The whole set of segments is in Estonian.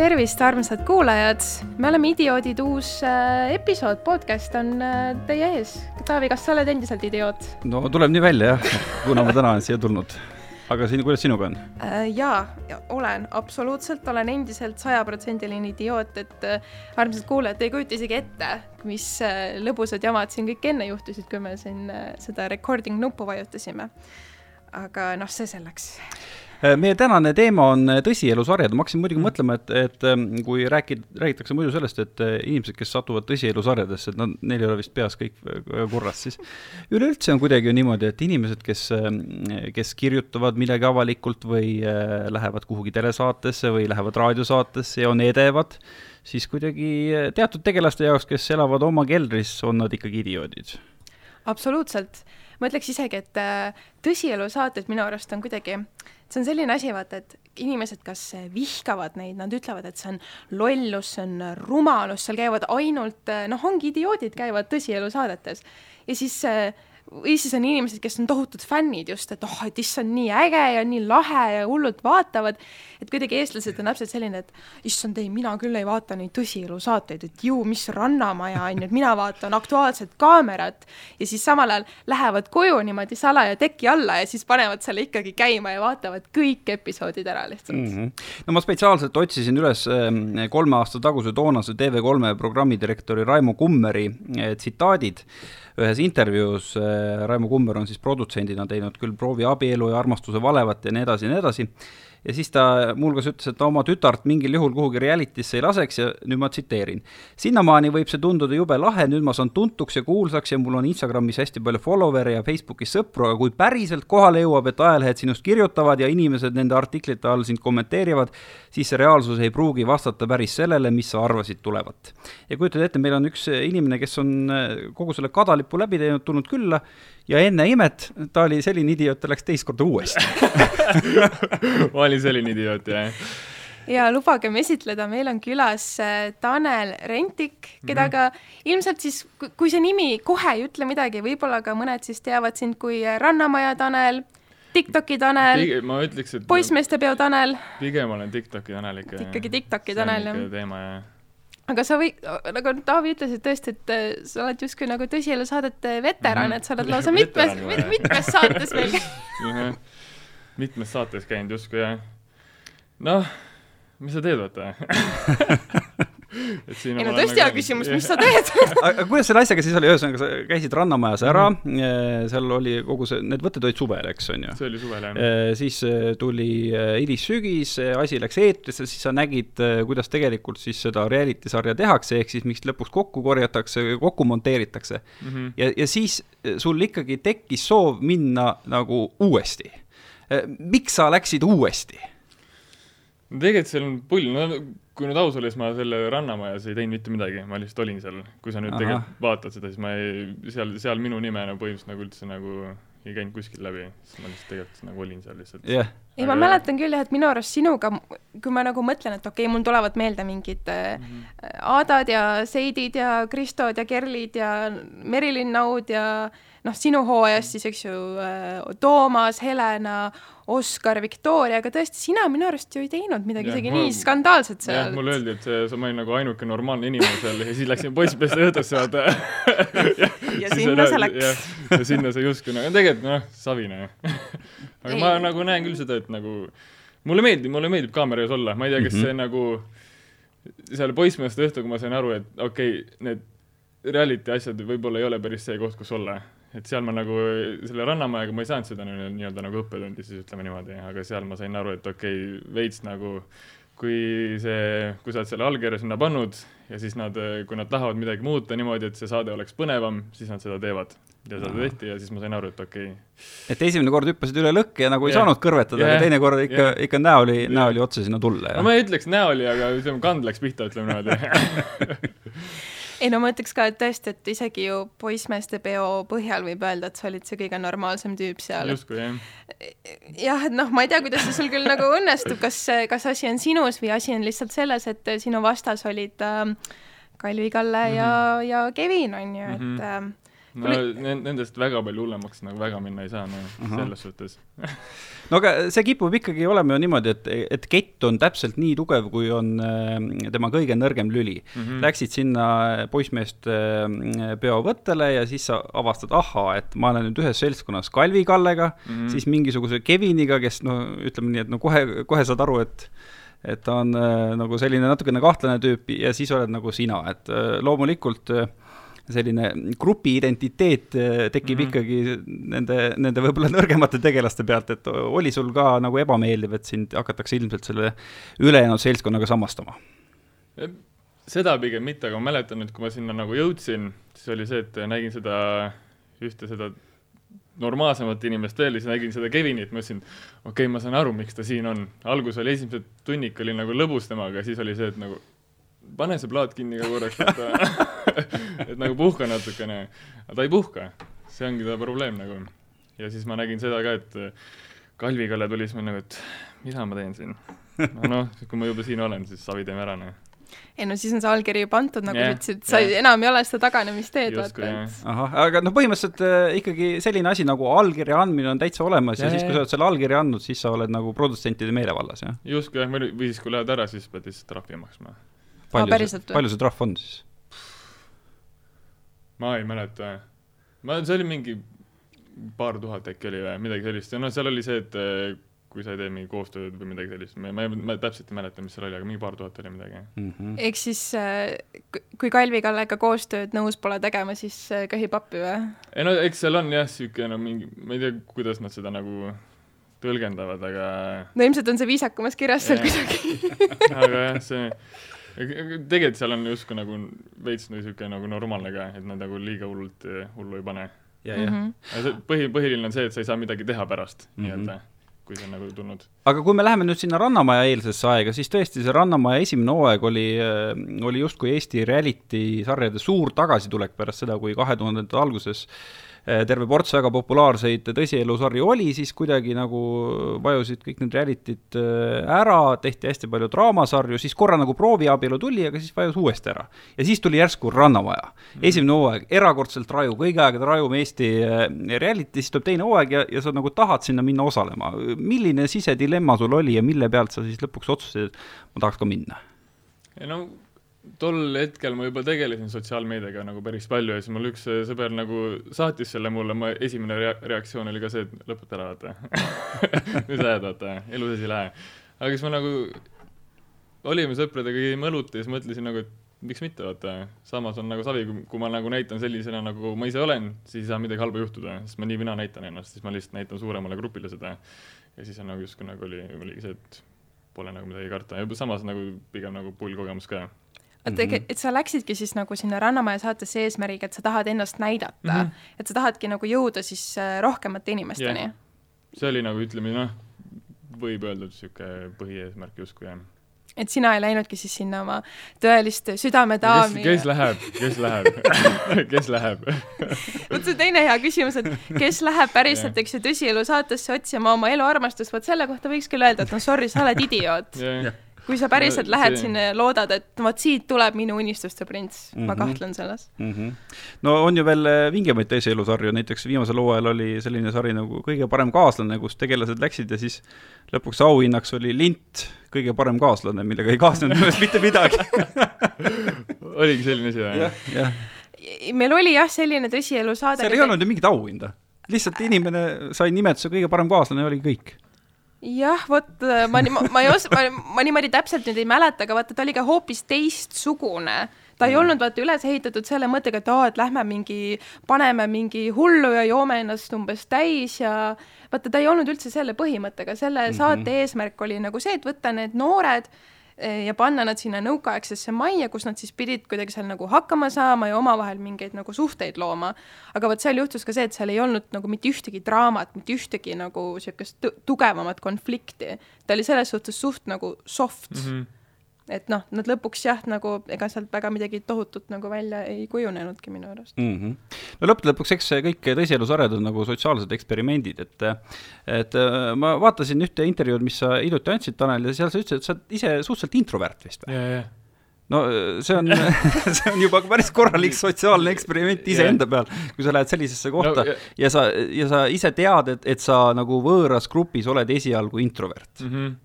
tervist, armsad kuulajad, me oleme Idioodid, uus äh, episood, podcast on äh, teie ees. Taavi, kas sa oled endiselt idioot? no tuleb nii välja jah, kuna ma täna olen siia tulnud. aga siin, kuidas sinuga on äh,? jaa ja,, olen, absoluutselt olen endiselt sajaprotsendiline idioot, et äh, armsad kuulajad, te ei kujuta isegi ette, mis lõbusad jamad siin kõik enne juhtusid, kui me siin seda recording nuppu vajutasime. aga noh, see selleks meie tänane teema on äh, tõsielusarjad, ma hakkasin muidugi mm. mõtlema, et, et ähm, kui räägid, räägitakse muidu sellest, et äh, inimesed, kes satuvad tõsielusarjadesse, et nad, neil ei ole vist peas kõik korras, siis üleüldse on kuidagi ju niimoodi, et inimesed, kes, ähm, kes kirjutavad midagi avalikult või lähevad kuhugi telesaatesse või lähevad raadiosaatesse ja on edevad, siis kuidagi teatud tegelaste jaoks, kes elavad oma keldris, on nad ikkagi idioodid. absoluutselt, ma ütleks isegi, et tõsielusaated minu arust on kuidagi see on selline asi, vaata, et inimesed kas vihkavad neid, nad ütlevad, et see on lollus, see on rumalus, seal käivad ainult noh, ongi idioodid käivad tõsielusaadetes ja siis äh, või siis on inimesed, kes on tohutud fännid just, et oh, et issand, nii äge ja nii lahe ja hullult vaatavad. et kuidagi eestlased on täpselt selline, et issand ei, mina küll ei vaata neid tõsielu saateid, et ju, mis Rannamaja on ju, et mina vaatan Aktuaalset Kaamerat. ja siis samal ajal lähevad koju niimoodi salaja teki alla ja siis panevad selle ikkagi käima ja vaatavad kõik episoodid ära lihtsalt mm. -hmm. no ma spetsiaalselt otsisin üles ehm, kolme aasta taguse toonase TV3 programmidirektori Raimo Kummeri eh, tsitaadid ühes intervjuus äh, Raimo Kummer on siis produtsendina teinud küll Proovi abielu ja Armastuse valevat ja nii edasi ja nii edasi ja siis ta muuhulgas ütles, et ta oma tütart mingil juhul kuhugi reality'sse ei laseks ja nüüd ma tsiteerin. sinnamaani võib see tunduda jube lahe, nüüd ma saan tuntuks ja kuulsaks ja mul on Instagramis hästi palju follower'e ja Facebookis sõpru, aga kui päriselt kohale jõuab, et ajalehed sinust kirjutavad ja inimesed nende artiklite all sind kommenteerivad, siis see reaalsus ei pruugi vastata päris sellele, mis sa arvasid tulevat. ja kujutad ette, meil on üks inimene, kes on kogu selle kadalipu läbi teinud, tulnud külla ja enne imet ta oli selline idioot, ta läks teist korda uuesti ma olin selline idioot, jah ja lubagem esitleda, meil on külas äh, Tanel Rentik, keda -hmm. ka ilmselt siis, kui see nimi kohe ei ütle midagi, võib-olla ka mõned siis teavad sind kui Rannamaja Tanel, Tiktoki Tanel, et poissmeestepeo Tanel. pigem olen Tiktoki Tanel ikka. ikkagi Tiktoki Tanel, jah. teema, jah aga sa või, nagu Taavi ütles, et tõesti, et äh, sa oled justkui nagu tõsielusaadete veteran, et sa oled lausa mitmes, mitmes saates meil. Mitmes saates käinud justkui jah. noh, mis sa teed, vaata ei no tõesti hea nagu... küsimus, mis sa teed aga kuidas selle asjaga siis oli, ühesõnaga sa käisid Rannamajas ära mm, -hmm. seal oli kogu see, need võtted olid suvel, eks on ju? see oli suvel jah. siis äh, tuli hilis-sügis, asi läks eetrisse, siis sa nägid, kuidas tegelikult siis seda reality sarja tehakse, ehk siis miks lõpuks kokku korjatakse, kokku monteeritakse mm. -hmm. ja, ja siis sul ikkagi tekkis soov minna nagu uuesti. miks sa läksid uuesti? no tegelikult seal on pull, no kui nüüd aus olla, siis ma selle Rannamajas ei teinud mitte midagi, ma lihtsalt olin seal. kui sa nüüd Aha. tegelikult vaatad seda, siis ma ei, seal, seal minu nime nagu põhimõtteliselt nagu üldse nagu ei käinud kuskilt läbi, siis ma lihtsalt tegelikult nagu olin seal lihtsalt yeah.. Ei, ma mäletan küll jah, et minu arust sinuga, kui ma nagu mõtlen, et okei okay,, mul tulevad meelde mingid mm -hmm. Aadad ja Seidid ja Kristod ja Kerlid ja Merilin Naud ja noh, sinu hooajast siis, eks ju, äh, Toomas, Helena Oskar, Victoria, aga tõesti, sina minu arust ju ei teinud midagi ja, isegi ma, nii skandaalset seal. jah, mulle öeldi, et see, ma olin nagu ainuke normaalne inimene seal ja siis läksin poissmeeste õhtusse vaata ja, ja sinna see läks. ja sinna see justkui nagu, tegelikult noh, savine aga ma nagu näen küll seda, et nagu mulle meeldib, mulle meeldib kaamera ees olla, ma ei tea, kas mm -hmm. see nagu seal poissmeeste õhtul, kui ma sain aru, et okei okay,, need reality asjad võib-olla ei ole päris see koht, kus olla et seal ma nagu selle Rannamajaga ma ei saanud seda nii-öelda nagu õppetundi siis ütleme niimoodi, aga seal ma sain aru, et okei okay,, veits nagu kui see, kui sa oled selle allkirja sinna pannud ja siis nad, kui nad tahavad midagi muuta niimoodi, et see saade oleks põnevam, siis nad seda teevad. Ja seda tehti ja siis ma sain aru, et okei okay.. et esimene kord hüppasid üle lõkke ja nagu ei yeah. saanud kõrvetada yeah., aga teine kord ikka yeah., ikka näo oli näo oli otse sinna tulla. no ma ei ütleks näo oli, aga ütleme, kand läks pihta, ütleme niimoodi ei no ma ütleks ka, et tõesti, et isegi ju poissmeeste peo põhjal võib öelda, et sa olid see kõige normaalsem tüüp seal. justkui jah. jah, et noh, ma ei tea, kuidas see sul küll nagu õnnestub, kas, kas asi on sinus või asi on lihtsalt selles, et sinu vastas olid äh, Kalvi, Kalle mm -hmm. ja, mhm. ja Kevin on ju, et mm -hmm. No nendest väga palju hullemaks nagu väga minna ei saa, noh uh -huh., selles suhtes no aga see kipub ikkagi olema ju niimoodi, et, et kett on täpselt nii tugev, kui on äh, tema kõige nõrgem lüli mm. -hmm. Läksid sinna poissmeeste äh, peovõttele ja siis sa avastad, ahaa, et ma olen nüüd ühes seltskonnas Kalvi-Kallega mm, -hmm. siis mingisuguse Keviniga, kes no ütleme nii, et no kohe, kohe saad aru, et et ta on äh, nagu selline natukene kahtlane tüüp ja siis oled nagu sina, et äh, loomulikult äh, selline grupi identiteet äh, tekib mm -hmm. ikkagi nende, nende võib-olla nõrgemate tegelaste pealt, et oli sul ka nagu ebameeldiv, et sind hakatakse ilmselt selle ülejäänud seltskonnaga samastama? seda pigem mitte, aga ma mäletan, et kui ma sinna nagu jõudsin, siis oli see, et nägin seda ühte seda normaalsemat inimest veel, siis nägin seda Kevinit, mõtlesin, okei okay,, ma saan aru, miks ta siin on. algus oli, esimesed tunnik oli nagu lõbus temaga, siis oli see, et nagu pane see plaat kinni ka korraks, et et nagu puhka natukene. aga ta ei puhka, see ongi ta probleem nagu. ja siis ma nägin seda ka, et Kalvi Kalle tuli, siis ma nagu, et mida ma teen siin. no noh, kui ma juba siin olen, siis savi teeme ära, noh ei no siis on see allkiri juba antud, nagu yeah, sa ütlesid, sa yeah. enam ei ole seda taganemisteed, vaata, et. ahah, aga noh, põhimõtteliselt äh, ikkagi selline asi nagu allkirja andmine on täitsa olemas yeah, ja siis, kui sa oled selle allkirja andnud, siis sa oled nagu produtsentide meelevallas, jah? justkui jah, või siis, kui lähed ära, siis pead lihtsalt trahvi maksma palju see, palju see trahv on siis? Ma ei mäleta. ma, see oli mingi paar tuhat äkki oli või midagi sellist. Ja noh, seal oli see, et eh, kui sa ei tee mingi koostööd või midagi sellist, ma, ma, ma täpselt ei mäleta, mis seal oli, aga mingi paar tuhat oli midagi mm -hmm.. ehk siis äh, kui Kalvi Kallega koostööd nõus pole tegema, siis äh, köhib appi või? ei no eks seal on jah, niisugune no mingi, ma ei tea, kuidas nad seda nagu tõlgendavad, aga no ilmselt on see viisakamas kirjas seal kuidagi. Aga jah, see tegelikult seal on justkui nagu veits niisugune nagu normaalne ka, et nad nagu liiga hullult hullu ei pane. ja, jah. Mhm. põhi, põhiline on see, et sa ei saa midagi teha pärast mm, -hmm. nii-öelda kui see on nagu tulnud. aga kui me läheme nüüd sinna Rannamaja eelsesse aega, siis tõesti, see Rannamaja esimene hooaeg oli, äh, oli justkui Eesti reality sarjade suur tagasitulek pärast seda, kui kahe tuhandendate alguses äh, Eh, terve ports väga populaarseid tõsielusarju oli, siis kuidagi nagu vajusid kõik need reality'd eh, ära, tehti hästi palju draamasarju, siis korra nagu prooviabielu tuli, aga siis vajus uuesti ära. ja siis tuli järsku Rannamaja. Mhm. esimene hooaeg, erakordselt raju, kõigi aegade rajum Eesti eh, reality, siis tuleb teine hooaeg ja, ja sa nagu tahad sinna minna osalema. milline sisedilemma sul oli ja mille pealt sa siis lõpuks otsustasid, et ma tahaks ka minna? no tol hetkel ma juba tegelesin sotsiaalmeediaga nagu päris palju ja siis mul üks äh, sõber nagu saatis selle mulle, ma esimene rea-, reaktsioon oli ka see, et lõpeta ära, vaata. Mis ajad, vaata, elu sees ei lähe. aga siis ma nagu, olime sõpradega, käime õlut ja siis mõtlesin nagu, et miks mitte, vaata, samas on nagu savi, kui ma nagu näitan sellisena, nagu ma ise olen, siis ei saa midagi halba juhtuda, sest ma nii või naa näitan ennast, siis ma lihtsalt näitan suuremale grupile seda. ja siis on nagu justkui nagu oli, oligi see, et pole nagu midagi karta. Ja samas nagu pigem nagu pull kogemus ka et mm, -hmm. et sa läksidki siis nagu sinna Rannamaja saatesse eesmärgiga, et sa tahad ennast näidata. Mm, -hmm. et sa tahadki nagu jõuda siis äh, rohkemate inimesteni. Yeah.. see oli nagu ütleme noh, võib öelda, et niisugune põhieesmärk justkui jah. Et sina ei läinudki siis sinna oma tõelist südamedaami kes, kes läheb, kes läheb? Kes läheb? Vot see teine hea küsimus, et kes läheb päriselt, eks ju, tõsielu saatesse otsima oma eluarmastust, vot selle kohta võiks küll öelda, et no sorry, sa oled idioot. Yeah kui sa päriselt no, lähed see... sinna ja loodad, et vot siit tuleb minu unistuste prints mm, -hmm. ma mhm. kahtlen selles mm. -hmm. no on ju veel äh, vingemaid tõsielusarju, näiteks viimasel hooajal oli selline sari nagu Kõige parem kaaslane, kus tegelased läksid ja siis lõpuks auhinnaks oli lint Kõige parem kaaslane, millega ei kaasnenud minu meelest mitte midagi oligi selline asi või? jah, jah. meil oli jah, selline tõsielusaade. seal ei olnud ju mingit auhinda, lihtsalt inimene sai nimetuse Kõige parem kaaslane ja oli kõik jah, vot äh, ma, ma, ma ei os-, ma, ma niimoodi täpselt nüüd ei mäleta, aga vaata, ta oli ka hoopis teistsugune. ta ei mm. olnud vaata üles ehitatud selle mõttega, et aa, et lähme mingi, paneme mingi hullu ja joome ennast umbes täis ja vaata, ta ei olnud üldse selle põhimõttega, selle mm -hmm. saate eesmärk oli nagu see, et võtta need noored ja panna nad sinna nõukaaegsesse majja, kus nad siis pidid kuidagi seal nagu hakkama saama ja omavahel mingeid nagu suhteid looma. aga vot seal juhtus ka see, et seal ei olnud nagu mitte ühtegi draamat, mitte ühtegi nagu niisugust tugevamat konflikti. ta oli selles suhtes suht nagu soft mm. -hmm et noh, nad lõpuks jah, nagu ega sealt väga midagi tohutut nagu välja ei kujunenudki minu arust mm. -hmm. no lõppude lõpuks, eks kõik tõsielusarjad on nagu sotsiaalsed eksperimendid, et et äh, ma vaatasin ühte intervjuud, mis sa hiljuti andsid, Tanel, ja seal sa ütlesid, et sa oled ise suhteliselt introvert vist või? no see on see on juba päris korralik sotsiaalne eksperiment iseenda peal, kui sa lähed sellisesse kohta no, ja, ja sa, ja sa ise tead, et, et sa nagu võõras grupis oled esialgu introvert mm. -hmm.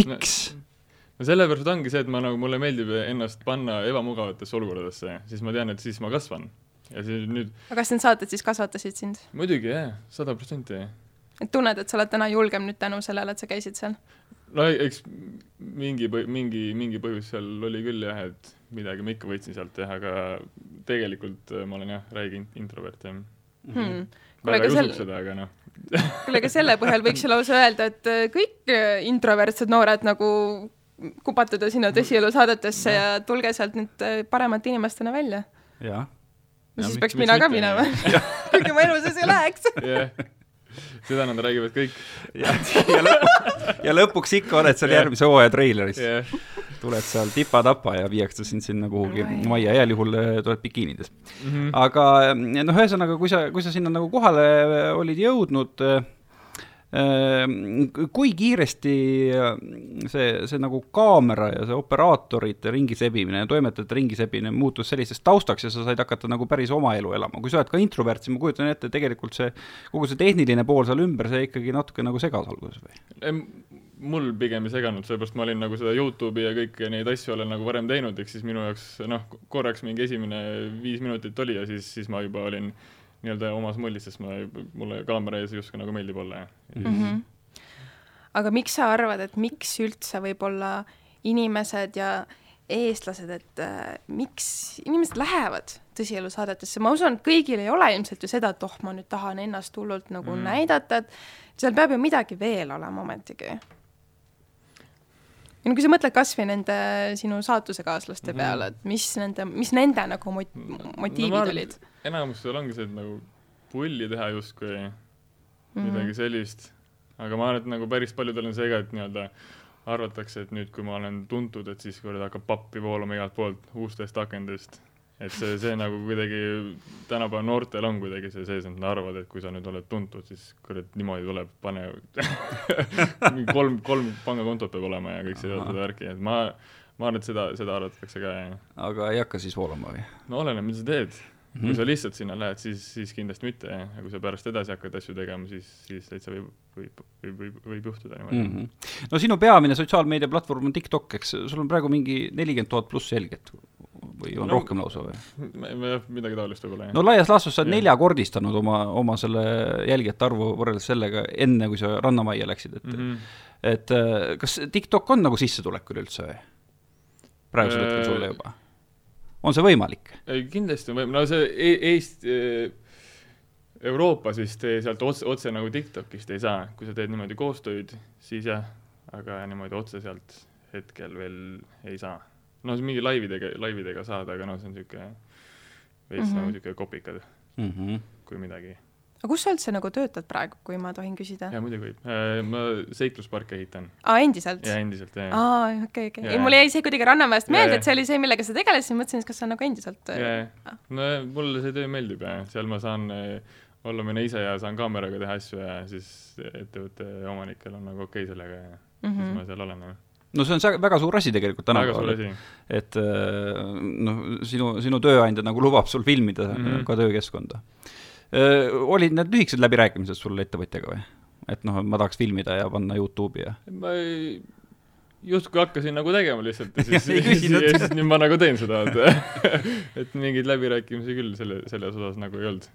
miks no.? No sellepärast ongi see, et ma nagu, mulle meeldib ennast panna ebamugavatesse olukordadesse, siis ma tean, et siis ma kasvan. ja siis nüüd aga kas need saated siis kasvatasid sind? muidugi, jah, sada protsenti. et tunned, et sa oled täna julgem nüüd tänu sellele, et sa käisid seal? no eks mingi, mingi, mingi põhjus seal oli küll jah, et midagi ma ikka võtsin sealt jah, aga tegelikult äh, ma olen jah, räige introvert jah hmm.. väga ei usuks seda, aga noh kuule, aga selle põhjal võiks ju lausa öelda, et äh, kõik äh, introvertsed noored nagu kupatada sinna tõsielusaadetesse ja tulge sealt nüüd paremate inimestena välja. jah. no siis peaks mina ka minema kuigi ma elu sees ei läheks seda nad räägivad kõik. ja, ja, lõpuks, ja lõpuks ikka oled seal yeah. järgmise hooaja treileris yeah.. tuled seal tipa-tapa ja viiakse sind sinna kuhugi majja, heal juhul äh, tuled bikiinides mm. -hmm. aga noh, ühesõnaga, kui sa, kui sa sinna nagu kohale olid jõudnud äh, kui kiiresti äh, see, see nagu kaamera ja see operaatorite ringi sebimine ja toimetajate ringi sebimine muutus selliseks taustaks ja sa said hakata nagu päris oma elu elama, kui sa oled ka introvert, siis ma kujutan ette, tegelikult see, kogu see tehniline pool seal ümber, see ikkagi natuke nagu segas alguses või? mul pigem ei seganud, sellepärast ma olin nagu seda Youtube'i ja kõiki neid asju olen nagu varem teinud, ehk siis minu jaoks noh, korraks mingi esimene viis minutit oli ja siis, siis ma juba olin äh, nii-öelda omas mullis, sest ma, mulle kaamera ees justkui nagu meeldib olla ja mm. -hmm. aga miks sa arvad, et miks üldse võib-olla inimesed ja eestlased, et äh, miks inimesed lähevad tõsielusaadetesse, ma usun, et kõigil ei ole ilmselt ju seda, et oh, ma nüüd tahan ennast hullult nagu mm. näidata, et seal peab ju midagi veel olema ometigi. ja no kui sa mõtled kas või nende sinu saatusekaaslaste mm -hmm. peale, et mis nende, mis nende nagu mot-, motiivid no, olid? Enamus seal ongi see, et nagu pulli teha justkui mm -hmm. midagi sellist, aga ma arvan, et nagu päris paljudel on see ka, et nii-öelda arvatakse, et nüüd, kui ma olen tuntud, et siis kurat hakkab pappi voolama igalt poolt ustest, akendest. et see, see nagu kuidagi tänapäeva noortel on kuidagi see sees, et nad arvavad, et kui sa nüüd oled tuntud, siis kurat niimoodi tuleb, pane kolm, kolm pangakontot peab olema ja kõik see, seda värki, et ma ma arvan, et seda, seda arvatakse ka, jah. aga ei hakka siis voolama või? no oleneb, mida sa teed Mm -hmm. kui sa lihtsalt sinna lähed, siis, siis kindlasti mitte, aga kui sa pärast edasi hakkad asju tegema, siis, siis täitsa võib, võib, võib, võib, võib juhtuda niimoodi mm. -hmm. no sinu peamine sotsiaalmeedia platvorm on TikTok, eks, sul on praegu mingi nelikümmend tuhat pluss jälgijat või on no, rohkem lausa või? midagi taolist võib-olla, jah. no laias laastus sa oled neljakordistanud oma, oma selle jälgijate arvu võrreldes sellega, enne kui sa Rannamajja läksid, et mm -hmm. et äh, kas TikTok on nagu sissetulek üleüldse või? praegusel hetkel sulle juba on see võimalik? kindlasti on võimalik, no see e Eesti e Euroopas vist sealt otse, otse nagu TikTokist ei saa, kui sa teed niimoodi koostööd, siis jah, aga niimoodi otse sealt hetkel veel ei saa. no mingi laividega, laividega saad, aga noh, see on niisugune veits mm -hmm. nagu niisugune kopikad mm, -hmm. kui midagi aga kus sa üldse nagu töötad praegu, kui ma tohin küsida? jaa, muidugi võib. Äh, ma seiklusparke ehitan. aa, endiselt? jaa, endiselt, jaa. aa, okei, okei. ei, mul jäi see kuidagi Rannamäest meelde, et see oli see, millega sa tegelesid, siis mõtlesin, et kas sa nagu endiselt äh, jaa, no mulle see töö meeldib ja seal ma saan äh, olla mina ise ja saan kaameraga teha asju ja siis ettevõtte omanikel on nagu okei okay sellega ja mm -hmm. siis ma seal olen, jah no see on väga suur asi tegelikult tänapäeval, et noh, sinu, sinu tööandja nagu lubab sul filmida mm -hmm. ka töökeskkonda olid need lühikesed läbirääkimised sul ettevõtjaga või? et noh, ma tahaks filmida ja panna Youtube'i ja ma ei, justkui hakkasin nagu tegema lihtsalt ja siis, ja siis, ja siis nüüd ma nagu teen seda, et et mingeid läbirääkimisi küll selle, selles osas nagu ei olnud.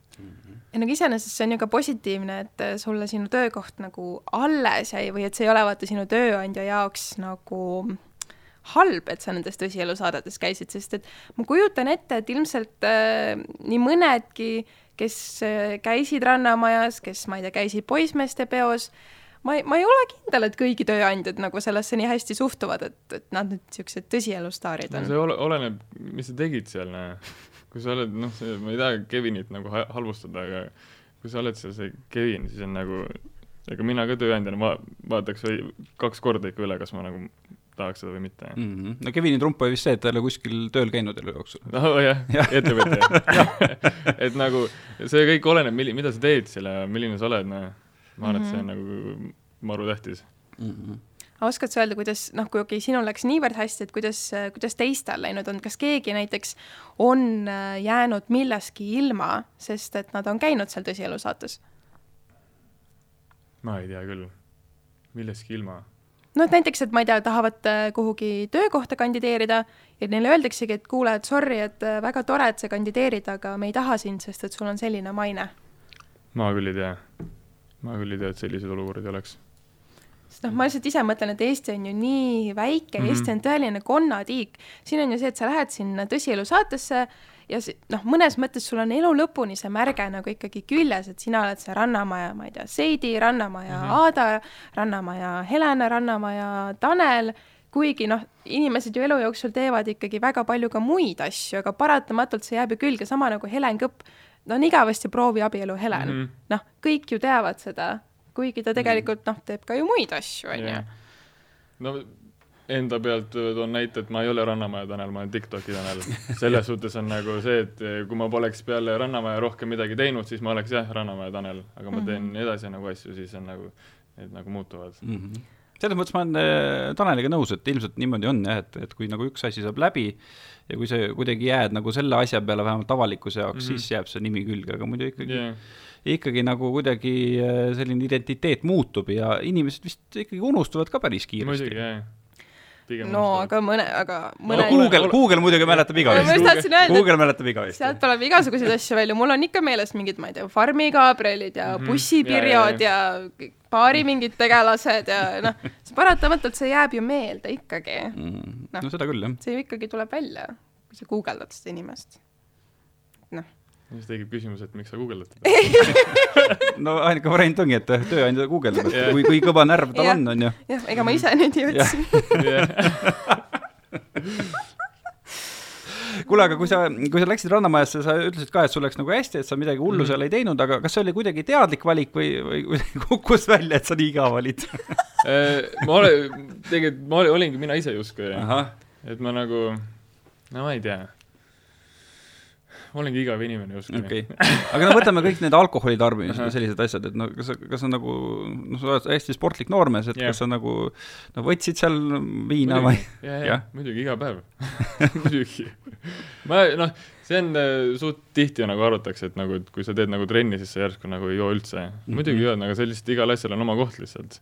ja nagu iseenesest see on ju ka positiivne, et sulle sinu töökoht nagu alles jäi või et see ei ole vaata sinu tööandja jaoks nagu halb, et sa nendes tõsielusaadetes käisid, sest et ma kujutan ette, et ilmselt äh, nii mõnedki äh, kes äh, käisid Rannamajas, kes, ma ei tea, käisid poissmeeste peos, ma ei, ma ei ole kindel, et kõigi tööandjad nagu sellesse nii hästi suhtuvad, et, et nad nüüd niisugused tõsielustaarid on no. see ole, oleneb, mis sa tegid seal, kui sa oled, noh, ma ei taha Kevinit nagu halvustada, aga kui sa oled seal see Kevin, siis on nagu, ega mina ka tööandjana va-, vaataks või kaks korda ikka üle, kas ma nagu tahaks seda või mitte mm. -hmm. no Kevini trump oli vist see, et ta ei ole kuskil tööl käinud elu jooksul. oh jah ja., ettevõtja et nagu see kõik oleneb, milli-, mida sa teed seal ja milline sa oled, noh. ma arvan mm, -hmm. et see on mhm. nagu maru tähtis mm. -hmm oskad sa öelda, kuidas noh, kui okei okay,, sinul läks niivõrd hästi, et kuidas, kuidas teistel läinud on, kas keegi näiteks on äh, jäänud millestki ilma, sest et nad on käinud seal tõsielu saates? ma ei tea küll, millestki ilma no et näiteks, et ma ei tea, tahavad äh, kuhugi töökohta kandideerida ja neile öeldaksegi, et kuule, et sorry, et äh, väga tore, et sa kandideerid, aga me ei taha sind, sest et sul on selline maine. ma küll ei tea. ma küll ei tea, et selliseid olukordi oleks. Sest noh, ma lihtsalt ise mõtlen, et Eesti on ju nii väike mm, -hmm. Eesti on tõeline konnatiik. siin on ju see, et sa lähed sinna tõsielu saatesse ja noh, mõnes mõttes sul on elu lõpuni see märge nagu ikkagi küljes, et sina oled see Rannamaja, ma ei tea, Seidi, Rannamaja mm -hmm. Aada, Rannamaja Helena, Rannamaja Tanel, kuigi noh, inimesed ju elu jooksul teevad ikkagi väga palju ka muid asju, aga paratamatult see jääb ju külge, sama nagu Helen Kõpp, no on igavesti prooviabielu Helen mm -hmm., noh, kõik ju teavad seda, kuigi ta tegelikult noh, teeb ka ju muid asju, on ju. no enda pealt toon näite, et ma ei ole Rannamaja Tanel, ma olen TikToki Tanel. selles suhtes on nagu see, et kui ma poleks peale Rannamaja rohkem midagi teinud, siis ma oleks jah, Rannamaja Tanel, aga ma teen mm -hmm. edasi nagu asju, siis on nagu, need nagu muutuvad mm. -hmm selles mõttes ma olen äh, Taneliga nõus, et ilmselt niimoodi on jah, et, et kui nagu üks asi saab läbi ja kui sa kuidagi jääd nagu selle asja peale vähemalt avalikkuse jaoks mm, -hmm. siis jääb see nimi külge, aga muidu ikkagi yeah. Ikkagi nagu kuidagi äh, selline identiteet muutub ja inimesed vist ikkagi unustavad ka päris kiiresti. pigem no aga mõne, aga mõne no, Google, Google muidugi mäletab igavesti. Google mäletab igavesti. sealt tuleb igasuguseid asju välja, mul on ikka meeles mingid, ma ei tea, Farmi Gabrielid ja mm -hmm. bussipirjod ja, ja, ja baari mingid tegelased ja noh, paratamatult see jääb ju meelde ikkagi mm,. No, no seda küll, jah. see ju ikkagi tuleb välja, kui sa guugeldad seda inimest. Siis tekib küsimus, et miks sa guugeldad teda. No ainuke variant ongi, et tööandja guugeldab, et yeah. kui, kui kõva närv tal on, on ju. jah, ega ma ise nüüd ei otsi. Kuule, aga kui sa, kui sa läksid Rannamajasse, sa ütlesid ka, et sul läks nagu hästi, et sa midagi hullu mm. seal ei teinud, aga kas see oli kuidagi teadlik valik või, või kukkus välja, et sa nii igav olid? Äh, ma olen, tegelikult ma olingi mina ise justkui, et ma nagu, no ma ei tea ma olengi igav inimene justkui okay.. aga no võtame kõik need alkoholi tarbimised ja sellised asjad, et no kas, kas sa nagu, noh, sa oled hästi sportlik noormees, et yeah. kas sa nagu no võtsid seal viina muidugi. või? jah, jah, muidugi, iga päev muidugi. ma noh, see on äh, suht tihti nagu arvatakse, et nagu, et kui sa teed nagu trenni, siis sa järsku nagu ei joo üldse. muidugi mm -hmm. jood, aga see lihtsalt igal asjal on oma koht lihtsalt.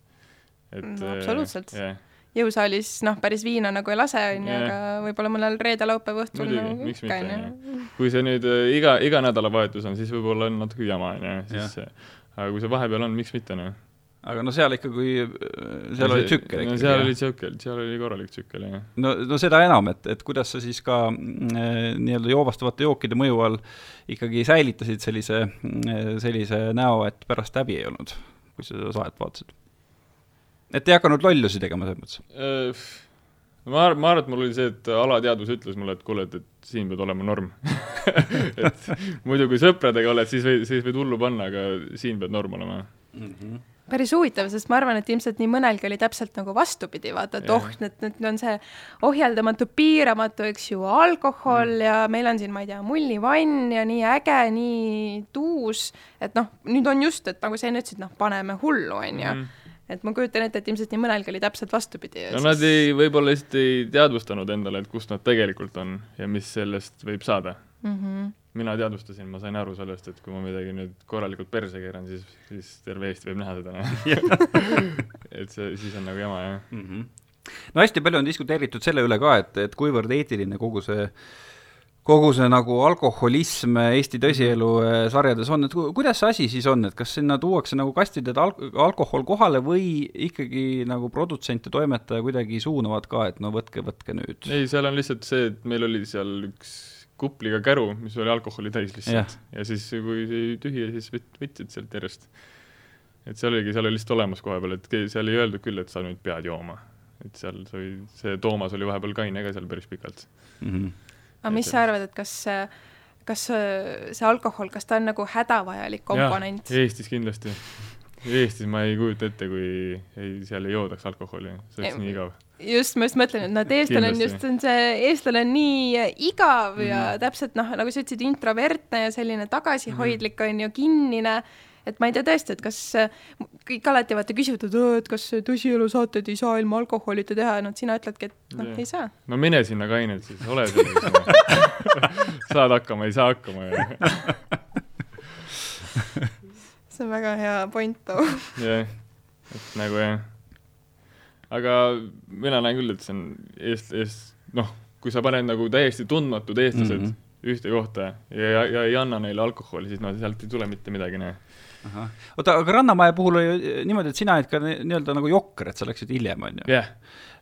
et no, absoluutselt yeah jõusaalis noh, päris viina nagu ei lase, on ju, aga võib-olla mõnel reede-laupäeva õhtul nagu ikka, on ju. kui see nüüd äh, iga, iga nädalavahetus on, siis võib-olla on natuke jama, on ju, siis aga kui see vahepeal on, miks mitte, noh. aga no seal ikka, kui äh, seal no, oli tsükkel ikkagi. seal oli tsükkel, seal oli korralik tsükkel, jah. no, no seda enam, et, et kuidas sa siis ka äh, nii-öelda joovastavate jookide mõju all ikkagi säilitasid sellise, sellise näo, et pärast häbi ei olnud, kui sa seda saadet vaatasid et ei hakanud lollusi tegema selles mõttes? Äh, ma arvan, ma arvan, et mul oli see, et alateadvus ütles mulle, et kuule, et, et siin pead olema norm et muidu, kui sõpradega oled, siis võid, siis võid hullu panna, aga siin pead norm olema mm. -hmm päris huvitav, sest ma arvan, et ilmselt nii mõnelgi oli täpselt nagu vastupidi, vaata, et oh, nüüd, nüüd on see ohjeldamatu, piiramatu, eks ju, alkohol mm. ja meil on siin, ma ei tea, mullivann ja nii äge, nii tuus, et noh, nüüd on just, et nagu sa enne ütlesid, noh, paneme hullu, on ju mm et ma kujutan ette, et ilmselt nii mõnelgi oli täpselt vastupidi. no siis... nad ei, võib-olla lihtsalt ei teadvustanud endale, et kus nad tegelikult on ja mis sellest võib saada mm. -hmm. mina teadvustasin, ma sain aru sellest, et kui ma midagi nüüd korralikult perse keeran, siis, siis terve Eesti võib näha seda, et see, siis on nagu jama, jah mm. -hmm. no hästi palju on diskuteeritud selle üle ka, et, et kuivõrd eetiline kogu see äh, kogu see nagu alkoholism Eesti tõsielu äh, sarjades on, et kuidas see asi siis on, et kas sinna tuuakse nagu kastidele alk-, alkohol kohale või ikkagi nagu produtsent ja toimetaja kuidagi suunavad ka, et no võtke, võtke nüüd? ei, seal on lihtsalt see, et meil oli seal üks kupliga käru, mis oli alkoholi täis lihtsalt. ja siis, kui see tühi, siis võt-, võtsid sealt järjest. et seal oligi, seal oli lihtsalt olemas koha peal, et seal ei öeldud küll, et sa nüüd pead jooma. et seal sai, see Toomas oli vahepeal kaine ka seal päris pikalt mm. -hmm aga mis sa arvad, et kas kas see alkohol, kas ta on nagu hädavajalik komponent? Eestis kindlasti. Eestis ma ei kujuta ette, kui ei, seal ei joodaks alkoholi, see oleks nii igav. just, ma just mõtlen, et noh, et eestlane on just, on see, eestlane on nii igav mm -hmm. ja täpselt noh, nagu sa ütlesid, introvertne ja selline tagasihoidlik mm -hmm. on ju, kinnine et ma ei tea tõesti, et kas kõik alati vaata küsivad, et, et kas tõsielusaateid ei saa ilma alkoholita teha, no sina ütledki, et noh, ei saa. no mine sinna kainelt siis, ole selline saad hakkama, ei saa hakkama ja see on väga hea point too. jah, et nagu jah. aga mina näen küll, et see on eest-, eest-, noh, kui sa paned nagu täiesti tundmatud eestlased mm -hmm. ühte kohta ja, ja, ja ei anna neile alkoholi, siis no sealt ei tule mitte midagi, noh oota, aga Rannamaja puhul oli niimoodi, et sina olid ka nii-öelda nagu jokker, et sa läksid hiljem, on ju? jah,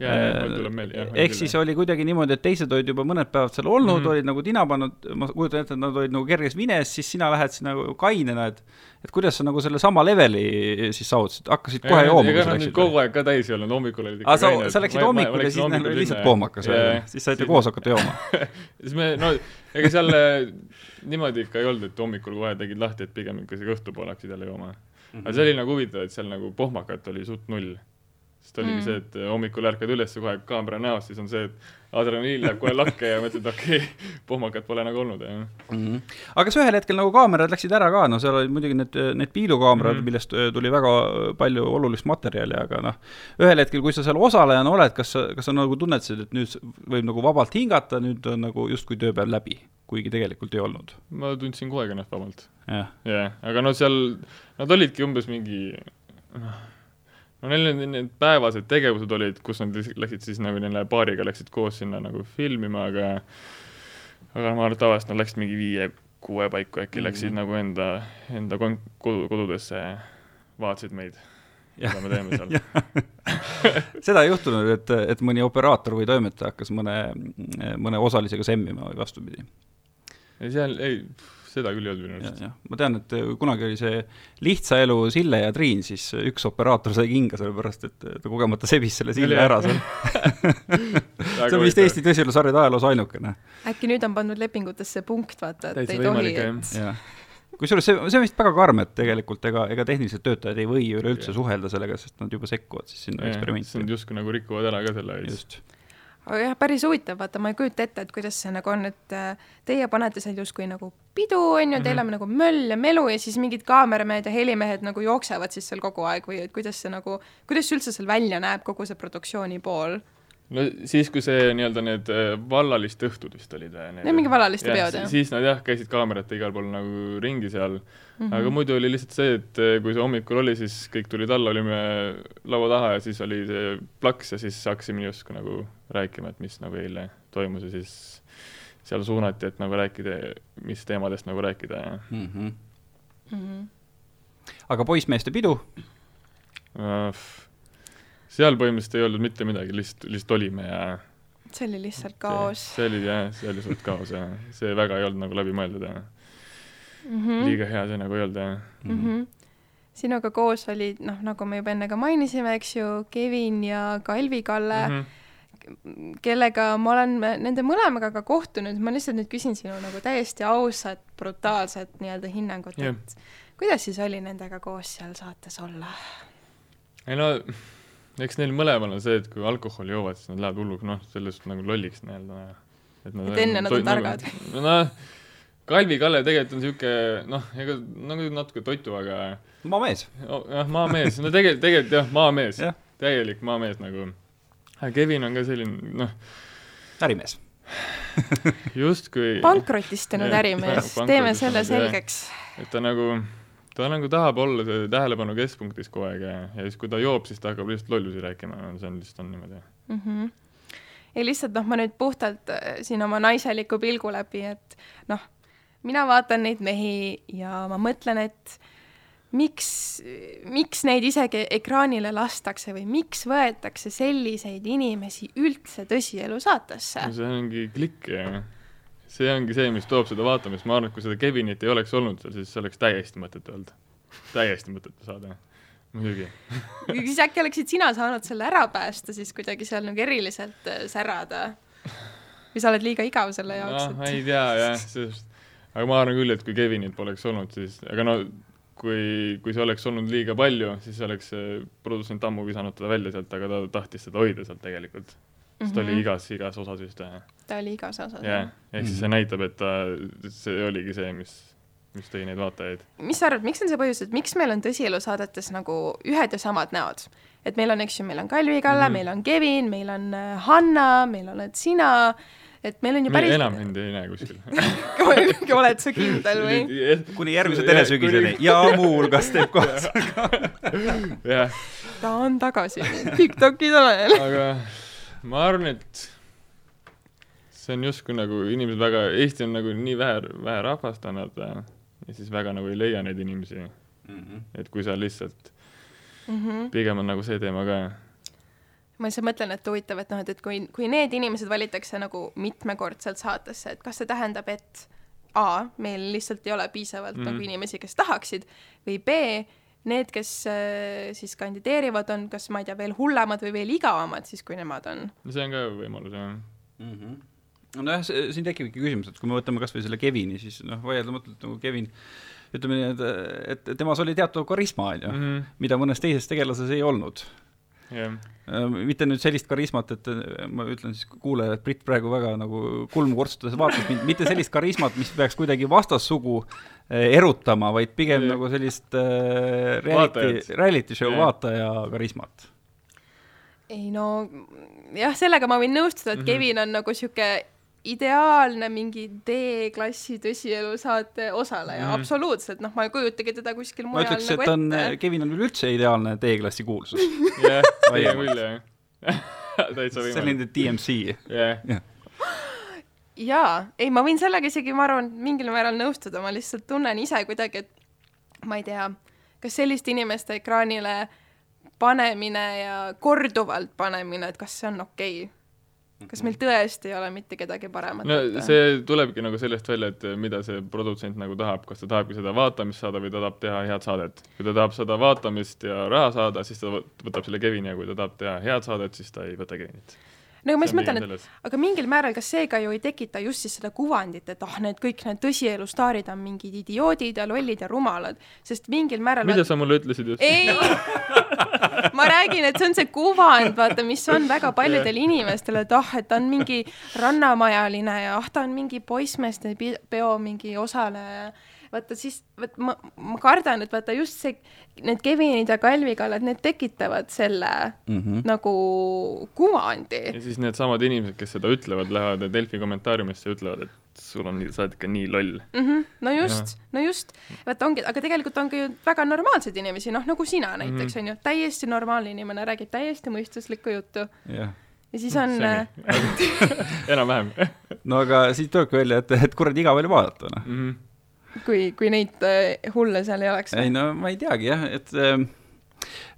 ja, ja mul tuleb meelde, jah. ehk siis oli kuidagi niimoodi, et teised olid juba mõned päevad seal olnud mm, -hmm. olid nagu tina pannud, ma kujutan ette, et nad olid nagu kerges vines, siis sina lähed sinna nagu kainena, et et kuidas sa nagu selle sama leveli siis saavutasid, hakkasid kohe jooma? ega nad nüüd kogu aeg ka täis ei olnud, hommikul olid ikka kained. sa läksid hommikul ja siis neil oli lihtsalt kohmakas siis saite koos hakata jooma siis me, no ega seal niimoodi ikka ei olnud, et hommikul kohe tegid lahti, et pigem ikka õhtupoole hakkasid jälle jooma aga see oli nagu huvitav, et seal nagu pohmakat oli suht null. Sest oligi mm. see, et hommikul ärkad üles kohe kaamera näos, siis on see, et adrenaliin läheb kohe lakke ja mõtled, okei okay,, pohmakat pole nagu olnud, jah mm. -hmm. aga kas ühel hetkel nagu kaamerad läksid ära ka, no seal olid muidugi need, need piilukaamerad mm, -hmm. millest äh, tuli väga palju olulist materjali, aga noh, ühel hetkel, kui sa seal osalejana oled, kas sa, kas sa nagu tunnetasid, et nüüd võib nagu vabalt hingata, nüüd on nagu justkui tööpäev läbi, kuigi tegelikult ei olnud? ma tundsin kogu aeg ennast vabalt jah yeah., aga no seal, nad olidki umbes mingi noh, no neil need, need päevased tegevused olid, kus nad läksid siis nagu neile paariga läksid koos sinna nagu filmima, aga aga ma arvan, et tavaliselt nad läksid mingi viie-kuue paiku äkki mm -hmm. läksid nagu enda, enda kon-, kodu, kodudesse, vaatasid meid, mida me teeme seal seda ei juhtunud, et, et mõni operaator või toimetaja hakkas mõne, mõne osalisega semmima või vastupidi? ei, seal ei seda küll ei olnud minu arust. ma tean, et äh, kunagi oli see Lihtsa elu Sille ja Triin, siis äh, üks operaator sai kinga, sellepärast et ta kogemata sebis selle Sille ära seal. See on vist Eesti tõsielusarjade ajaloos ainukene. äkki nüüd on pandud lepingutesse punkt, vaata, et Täitsa ei tohi, et kusjuures see, see on vist väga karm, et tegelikult ega, ega tehnilised töötajad ei või üleüldse suhelda sellega, sest nad juba sekkuvad siis sinna eksperimenti. Nad justkui nagu rikuvad ära ka selle just aga jah, päris huvitav, vaata, ma ei kujuta ette, et kuidas see nagu on, et äh, teie panete seal justkui nagu pidu, on ju, teil mhm. on nagu möll ja melu ja siis mingid kaameramehed ja helimehed nagu jooksevad siis seal kogu aeg või et kuidas see nagu, kuidas see üldse seal välja näeb, kogu see produktsiooni pool? No siis, kui see nii-öelda need äh, vallaliste õhtud vist olid või? Need mingi vallaliste ja, peod, jah? siis nad jah, käisid kaamerate igal pool nagu ringi seal mm, -hmm. aga muidu oli lihtsalt see, et äh, kui see hommikul oli, siis kõik tulid alla, olime laua taha ja siis oli see plaks ja siis hakkasime justkui nagu rääkima, et mis nagu eile toimus ja siis seal suunati, et nagu rääkida, mis teemadest nagu rääkida ja mm. -hmm. Mm -hmm. aga poissmeeste pidu uh,? Seal põhimõtteliselt ei olnud mitte midagi, lihtsalt, lihtsalt olime ja see oli lihtsalt kaos. see oli jah, see oli lihtsalt kaos ja see väga ei olnud nagu läbimõeldud ja mm -hmm. liiga hea see nagu ei olnud ja mm. -hmm sinuga koos olid, noh, nagu me juba enne ka mainisime, eks ju, Kevin ja Kalvi-Kalle mm, -hmm kellega ma olen nende mõlemaga ka kohtunud, ma lihtsalt nüüd küsin sinu nagu täiesti ausat, brutaalset nii-öelda hinnangut yeah., et kuidas siis oli nendega koos seal saates olla? ei no, eks neil mõlemal on see, et kui alkoholi joovad, siis nad lähevad hulluks, noh, sellest nagu lolliks nii-öelda. et, nad, et enne nad on targad nagu,? noh, Kalvi Kalle tegelikult on niisugune noh, ega nagu natuke totu, aga maamees. jah, maamees, no tegelikult, tegelikult jah, maamees yeah., täielik maamees nagu Kevin on ka selline, noh. ärimees justkui. pankrotistunud ärimees, teeme selle selgeks. et ta nagu, ta nagu tahab olla see tähelepanu keskpunktis kogu aeg ja, ja siis, kui ta joob, siis ta hakkab lihtsalt lollusi rääkima, see on lihtsalt on niimoodi mm. -hmm. ja lihtsalt noh, ma nüüd puhtalt äh, siin oma naiseliku pilgu läbi, et noh, mina vaatan neid mehi ja ma mõtlen, et miks, miks neid isegi ekraanile lastakse või miks võetakse selliseid inimesi üldse tõsielu saatesse? see ongi klikk ja see ongi see, mis toob seda vaatamist, ma arvan, et kui seda Kevinit ei oleks olnud seal, siis oleks täiesti mõttetu olnud. täiesti mõttetu saade, muidugi siis äkki oleksid sina saanud selle ära päästa siis kuidagi seal nagu eriliselt äh, särada? või sa oled liiga igav selle jaoks no,? ei tea jah, sest aga ma arvan küll, et kui Kevinit poleks olnud, siis, aga no kui, kui see oleks olnud liiga palju, siis oleks produtsent ammu visanud teda välja sealt, aga ta tahtis seda hoida sealt tegelikult. Sest ta mm -hmm. oli mhm. igas, igas osas vist. ta oli igas osas, jah. ehk siis see mhm. näitab, et ta, see oligi see, mis mis tõi neid vaatajaid. mis sa arvad, miks on see põhjus, et miks meil on tõsielusaadetes nagu ühed ja samad näod? et meil on, eks ju, meil on Kalvi-Kalle mm, -hmm. meil on Kevin, meil on äh, Hanna, meil oled sina, et meil on ju päris enam mind ei näe kuskil oled sa kindel või? kuni järgmise telesügiseni ja muuhulgas teeb kaasa jah. ta on tagasi TikToki talel. aga ma arvan, et see on justkui nagu inimesed väga, Eesti on nagu nii vähe, vähe rahvastanud ja siis väga nagu ei leia neid inimesi mm. -hmm. et kui sa lihtsalt mm, -hmm. pigem on nagu see teema ka. ma lihtsalt mõtlen, et huvitav, et noh, et, et kui, kui need inimesed valitakse nagu mitmekordselt saatesse, et kas see tähendab, et A, meil lihtsalt ei ole piisavalt mm -hmm. nagu inimesi, kes tahaksid, või B, need, kes äh, siis kandideerivad, on kas, ma ei tea, veel hullemad või veel igavamad siis, kui nemad on. no see on ka võimalus, jah mm. -hmm nojah, siin tekibki küsimus, et kui me võtame kas või selle Kevini, siis noh, vaieldamatult nagu Kevin ütleme nii, et, et temas oli teatav karisma, on ju, mhm. mida mõnes teises tegelases ei olnud yeah.. mitte nüüd sellist karismat, et ma ütlen siis kuulajale, et Brit praegu väga nagu kulmu kortsutades vaatas mind, mitte sellist karismat, mis peaks kuidagi vastassugu eh, erutama, vaid pigem yeah. nagu sellist äh, reality, reality show yeah. vaataja karismat ei no jah, sellega ma võin nõustuda, et mm -hmm. Kevin on nagu sihuke ideaalne mingi D-klassi tõsielusaate osaleja mm., absoluutselt, noh, ma ei kujutagi teda kuskil mujal ma ütleks nagu, et on, Kevin on üleüldse ideaalne D-klassi kuulsus. jah, pigem küll, jah. täitsa võimalik. selline DMC. jah. jaa, ei, ma võin sellega isegi, ma arvan, mingil määral nõustuda, ma lihtsalt tunnen ise kuidagi, et ma ei tea, kas selliste inimeste ekraanile panemine ja korduvalt panemine, et kas see on okei okay? Kas meil tõesti ei ole mitte kedagi paremat no võtta? see tulebki nagu sellest välja, et mida see produtsent nagu tahab, kas ta tahabki seda vaatamist saada või ta tahab teha head saadet. kui ta tahab seda vaatamist ja raha saada, siis ta võtab selle Kevini ja kui ta tahab teha head saadet, siis ta ei võta Kevinit no ma just mõtlen, et aga mingil määral, kas seega ju ei tekita just siis seda kuvandit, et ah need kõik need tõsielu staarid on mingid idioodid ja lollid ja rumalad, sest mingil määral mida sa mulle ütlesid just? ei ma räägin, et see on see kuvand, vaata, mis on väga paljudel inimestel, et ah oh,, et ta on mingi rannamajaline ja ah, ta on mingi poissmeeste peo mingi osaleja vaata siis, vot ma, ma kardan, et vaata just see, need Kevinid ja Kalvi kallad, need tekitavad selle mm -hmm. nagu kuvandi. ja siis needsamad inimesed, kes seda ütlevad, lähevad Delfi kommentaariumisse ja ütlevad, et sul on, sa oled ikka nii loll mm. -hmm. no just, no just, vaata ongi, aga tegelikult on ka ju väga normaalseid inimesi, noh nagu sina näiteks mm -hmm. on ju, täiesti normaalne inimene, räägib täiesti mõistuslikku juttu yeah ja siis on äh, enam-vähem no aga siit tulebki välja, et, et kuradi igav oli vaadata, noh mm -hmm kui, kui neid äh, hulle seal ei oleks? ei no ma ei teagi jah, et ähm,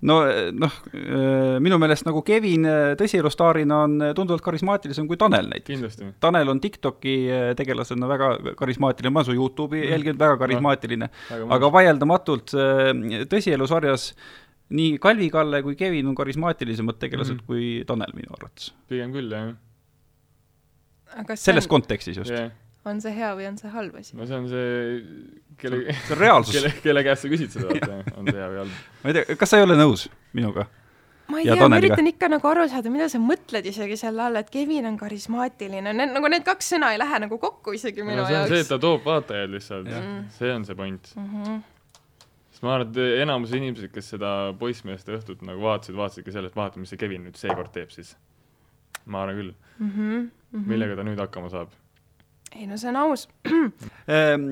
no noh, äh, minu meelest nagu Kevin tõsielustaarina on tunduvalt karismaatilisem kui Tanel näiteks. Tanel on TikToki tegelasena väga karismaatiline, ma olen su Youtube'i mm. jälginud, väga karismaatiline no,, aga vaieldamatult tõsielusarjas nii Kalvi-Kalle kui Kevin on karismaatilisemad tegelased mm. kui Tanel minu arvates. pigem küll, jah. selles on... kontekstis just yeah on see hea või on see halb asi? no see on see, kelle, kelle, kelle käest sa küsid seda, vaata, on see hea või halb. ma ei tea, kas sa ei ole nõus minuga? ma ei tea, ma üritan ikka nagu aru saada, mida sa mõtled isegi selle all, et Kevin on karismaatiline, need nagu need kaks sõna ei lähe nagu kokku isegi minu no, see on jaoks. see, et ta toob vaatajaid lihtsalt, see on see point mm. -hmm. sest ma arvan, et enamus inimesed, kes seda poissmeeste õhtut nagu vaatasid, vaatasidki sellest, vaata, mis see Kevin nüüd seekord teeb siis. ma arvan küll mm. -hmm. Mm -hmm. millega ta nüüd hakkama saab ei no see on aus ehm,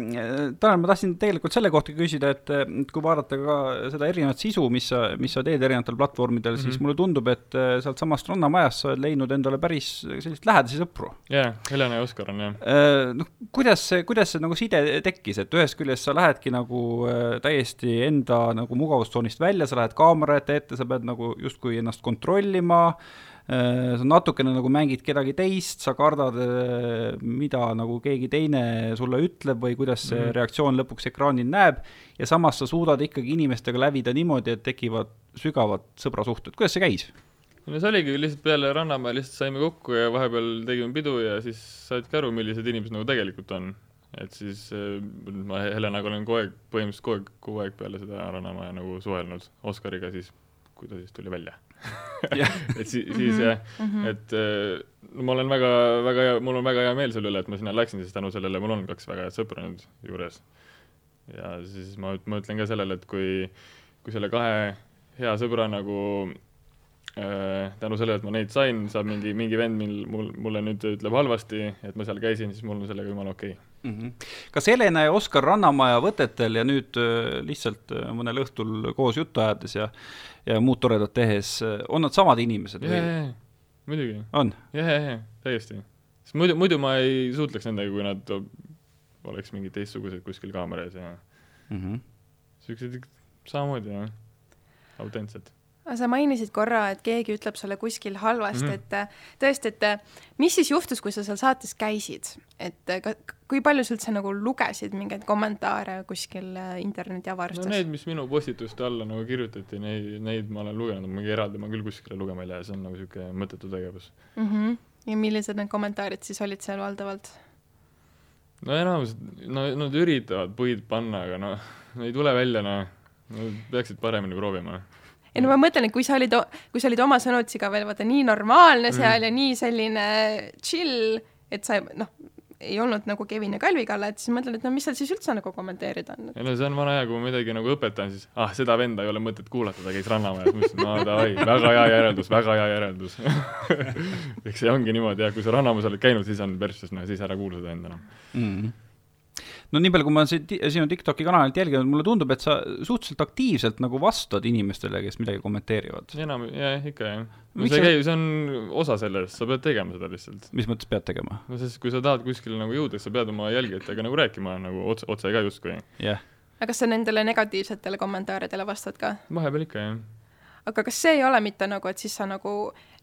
Tanel, ma tahtsin tegelikult selle kohta küsida, et kui vaadata ka seda erinevat sisu, mis sa, mis sa teed erinevatel platvormidel mm, -hmm. siis mhm. mulle tundub, et äh, sealtsamast Rannamajast sa oled leidnud endale päris selliseid lähedasi sõpru. jaa Helena ja Oskar on jah. Äh, noh, kuidas see, kuidas see nagu side tekkis, et ühest küljest sa lähedki nagu äh, täiesti enda nagu mugavustsoonist välja, sa lähed kaamera ette ette, sa pead nagu justkui ennast kontrollima sa natukene nagu mängid kedagi teist, sa kardad, äh, mida nagu keegi teine sulle ütleb või kuidas see mm -hmm. reaktsioon lõpuks ekraanil näeb, ja samas sa suudad ikkagi inimestega lävida niimoodi, et tekivad sügavad sõbrasuhted, kuidas see käis? no see oligi lihtsalt peale Rannamäe lihtsalt saime kokku ja vahepeal tegime pidu ja siis saidki aru, millised inimesed nagu tegelikult on. et siis äh, ma Helenaga olen kogu aeg, põhimõtteliselt kogu aeg, kogu aeg peale seda Rannamäe nagu suhelnud, Oskariga siis, kui ta siis tuli välja et si-, siis jah mm, -hmm. et no ma olen väga, väga hea, mul on väga hea meel selle üle, et ma sinna läksin, sest tänu sellele mul on kaks väga head sõpra nüüd juures. ja siis ma, ma ütlen ka sellele, et kui, kui selle kahe hea sõbra nagu äh, tänu sellele, et ma neid sain, saab mingi, mingi vend mil, mul, mulle nüüd ütleb halvasti, et ma seal käisin, siis mul on sellega jumala okei okay. Mm. -hmm. kas Helena ja Oskar Rannamaja võtetel ja nüüd äh, lihtsalt äh, mõnel õhtul koos juttu ajades ja ja muud toredat tehes, äh, on nad samad inimesed või? muidugi. on? jah, jah, jah, täiesti. sest muidu, muidu ma ei suhtleks nendega, kui nad oleks mingid teistsugused kuskil kaamera ees ja mm -hmm. siuksed samamoodi, jah, autentsed sa mainisid korra, et keegi ütleb sulle kuskil halvasti mm, -hmm. et äh, tõesti, et äh, mis siis juhtus, kui sa seal saates käisid, et äh, ka, kui palju sa üldse nagu lugesid mingeid kommentaare kuskil internetiavarustes? no need, mis minu postituste alla nagu kirjutati, neid, neid ma olen lugenud, mingi eraldi ma küll kuskile lugema ei lähe, see on nagu niisugune mõttetu tegevus mm. -hmm. ja millised need kommentaarid siis olid seal valdavalt? no enamus, no nad üritavad puid panna, aga noh, ei tule välja, noh, nad peaksid paremini proovima ei no ma mõtlen, et kui sa olid, kui sa olid oma sõnutsiga veel vaata nii normaalne mm. seal mm. ja nii selline chill, et sa noh, ei olnud nagu Kevin ja Kalvi kallal, et siis mõtled, et no mis seal siis üldse nagu kommenteerida on. ei no see on vana hea, kui ma midagi nagu õpetan, siis ah, seda venda ei ole mõtet kuulata, ta käis Rannamajas, ma ütlesin, no davai, väga hea järeldus, väga hea järeldus eks see ongi niimoodi jah, kui sa Rannamajas oled käinud, siis on persses, no siis ära kuula seda enda enam mm. -hmm no nii palju, kui ma siin sinu TikToki kanalilt jälginud, mulle tundub, et sa suhteliselt aktiivselt nagu vastad inimestele, kes midagi kommenteerivad. enam, jah, ikka jah. no see käib, see on osa sellest, sa pead tegema seda lihtsalt. mis mõttes pead tegema? no sest kui sa tahad kuskile nagu jõuda, siis sa pead oma jälgijatega nagu rääkima nagu otse, otse ka justkui. jah yeah.. aga kas sa nendele negatiivsetele kommentaaridele vastad ka? vahepeal ikka, jah aga kas see ei ole mitte nagu, et siis sa nagu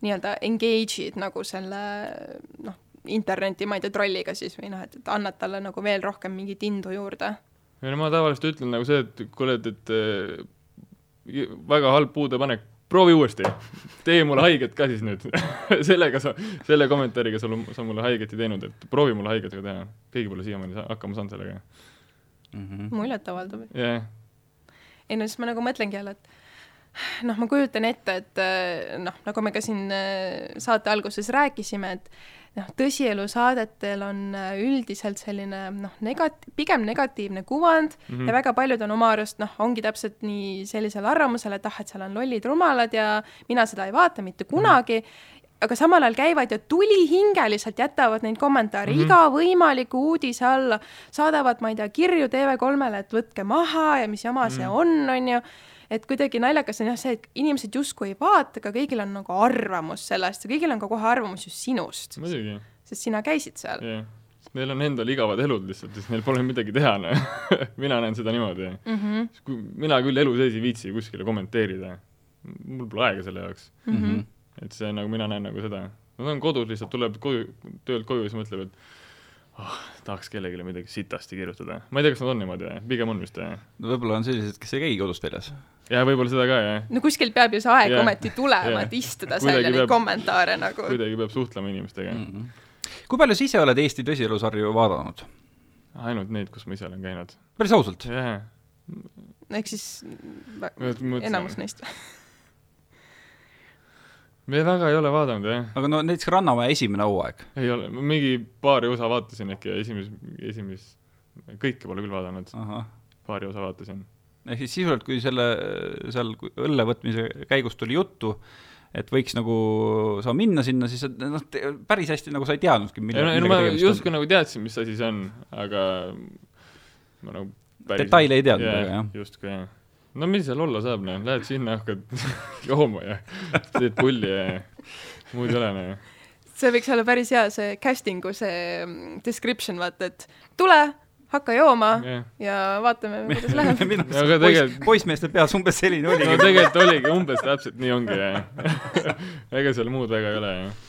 nii-öelda engage'id nagu selle noh, interneti, ma ei tea, trolliga siis või noh, et, et annad talle nagu veel rohkem mingit indu juurde? ei no ma tavaliselt ütlen nagu see, et kuule, et, et äh, väga halb puudepanek, proovi uuesti, tee mulle haiget ka siis nüüd sellega sa, selle kommentaariga sa, sa mulle haiget ei teinud, et proovi mulle haiget ka teha. keegi pole siiamaani hakkama saanud sellega mm -hmm.. muljetavaldav. jah yeah.. ei no siis ma nagu mõtlengi jälle, et noh, ma kujutan ette, et äh, noh, nagu me ka siin äh, saate alguses rääkisime, et noh, tõsielusaadetel on äh, üldiselt selline noh, negat-, pigem negatiivne kuvand mm -hmm. ja väga paljud on oma arust noh, ongi täpselt nii sellisel arvamusel, et ah, et seal on lollid rumalad ja mina seda ei vaata mitte kunagi mm, -hmm. aga samal ajal käivad ja tulihingeliselt jätavad neid kommentaare mm -hmm. iga võimaliku uudise alla, saadavad, ma ei tea, kirju TV3-le, et võtke maha ja mis jama mm -hmm. see on, on ju et kuidagi naljakas on jah see, et inimesed justkui ei vaata, aga kõigil on nagu arvamus sellest ja kõigil on ka kohe arvamus just sinust. sest sina käisid seal yeah.. Neil on endal igavad elud lihtsalt, sest neil pole midagi teha, noh mina näen seda niimoodi mm. -hmm. mina küll elu sees ei viitsi kuskile kommenteerida. mul pole aega selle jaoks mm. -hmm. et see nagu, mina näen nagu seda. Nad on kodus lihtsalt, tuleb koju, töölt koju ja siis mõtleb, et oh, tahaks kellelegi midagi sitasti kirjutada. ma ei tea, kas nad on niimoodi või, pigem on vist või? no võib-olla on sellised, kes ei käi kodust väljas jaa, võib-olla seda ka, jah. no kuskilt peab ju see aeg yeah. ometi tulema, et istuda seal ja neid kommentaare nagu. kuidagi peab suhtlema inimestega mm. -hmm. kui palju sa ise oled Eesti tõsielusarju vaadanud? ainult neid, kus ma ise olen käinud. päris ausalt? jah. ehk siis enamus neist me väga ei ole vaadanud, jah. aga no näiteks Rannamäe esimene hooaeg? ei ole, mingi paari osa vaatasin äkki ja esimeses, esimeses, kõike pole küll vaadanud. paari osa vaatasin ehk siis sisuliselt, kui selle, seal õlle võtmise käigus tuli juttu, et võiks nagu sa minna sinna, siis noh, päris hästi nagu sa ei teadnudki, mille, ei no ma justkui nagu teadsin, mis asi see on, aga ma nagu päris detaile ei teadnud yeah, väga, jah? justkui, jah. no mis seal olla saab, noh, lähed sinna, hakkad jooma ja teed pulli ja muud ei ole, noh see võiks olla päris hea, see casting'u see description, vaata, et tule, hakka jooma yeah. ja vaatame, kuidas läheb. poiss, poissmeeste peas umbes selline oligi. no tegelikult oligi, umbes täpselt nii ongi, jah. ega seal muud väga ei ole, jah.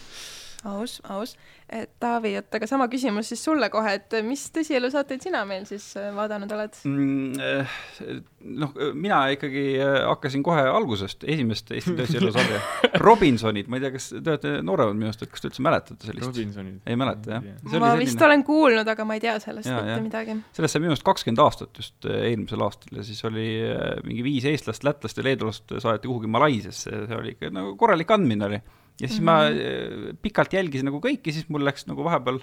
aus, aus Taavi, et aga sama küsimus siis sulle kohe, et mis tõsielusaateid sina meil siis äh, vaadanud oled mm,? Eh, noh, mina ikkagi äh, hakkasin kohe algusest, esimest Eesti tõsielusarja Robinsonid, ma ei tea, kas te olete nooremad minust, et kas te üldse mäletate sellist? Robinsonid? ei mäleta, jah? ma selline... vist olen kuulnud, aga ma ei tea sellest mitte midagi. sellest sai minu arust kakskümmend aastat just eelmisel aastal ja siis oli mingi viis eestlast, lätlast ja leedulast saadeti kuhugi Malaisiasse ja see oli ikka nagu korralik andmine oli ja siis mm -hmm. ma mhm. pikalt jälgisin nagu kõiki, siis mul läks nagu vahepeal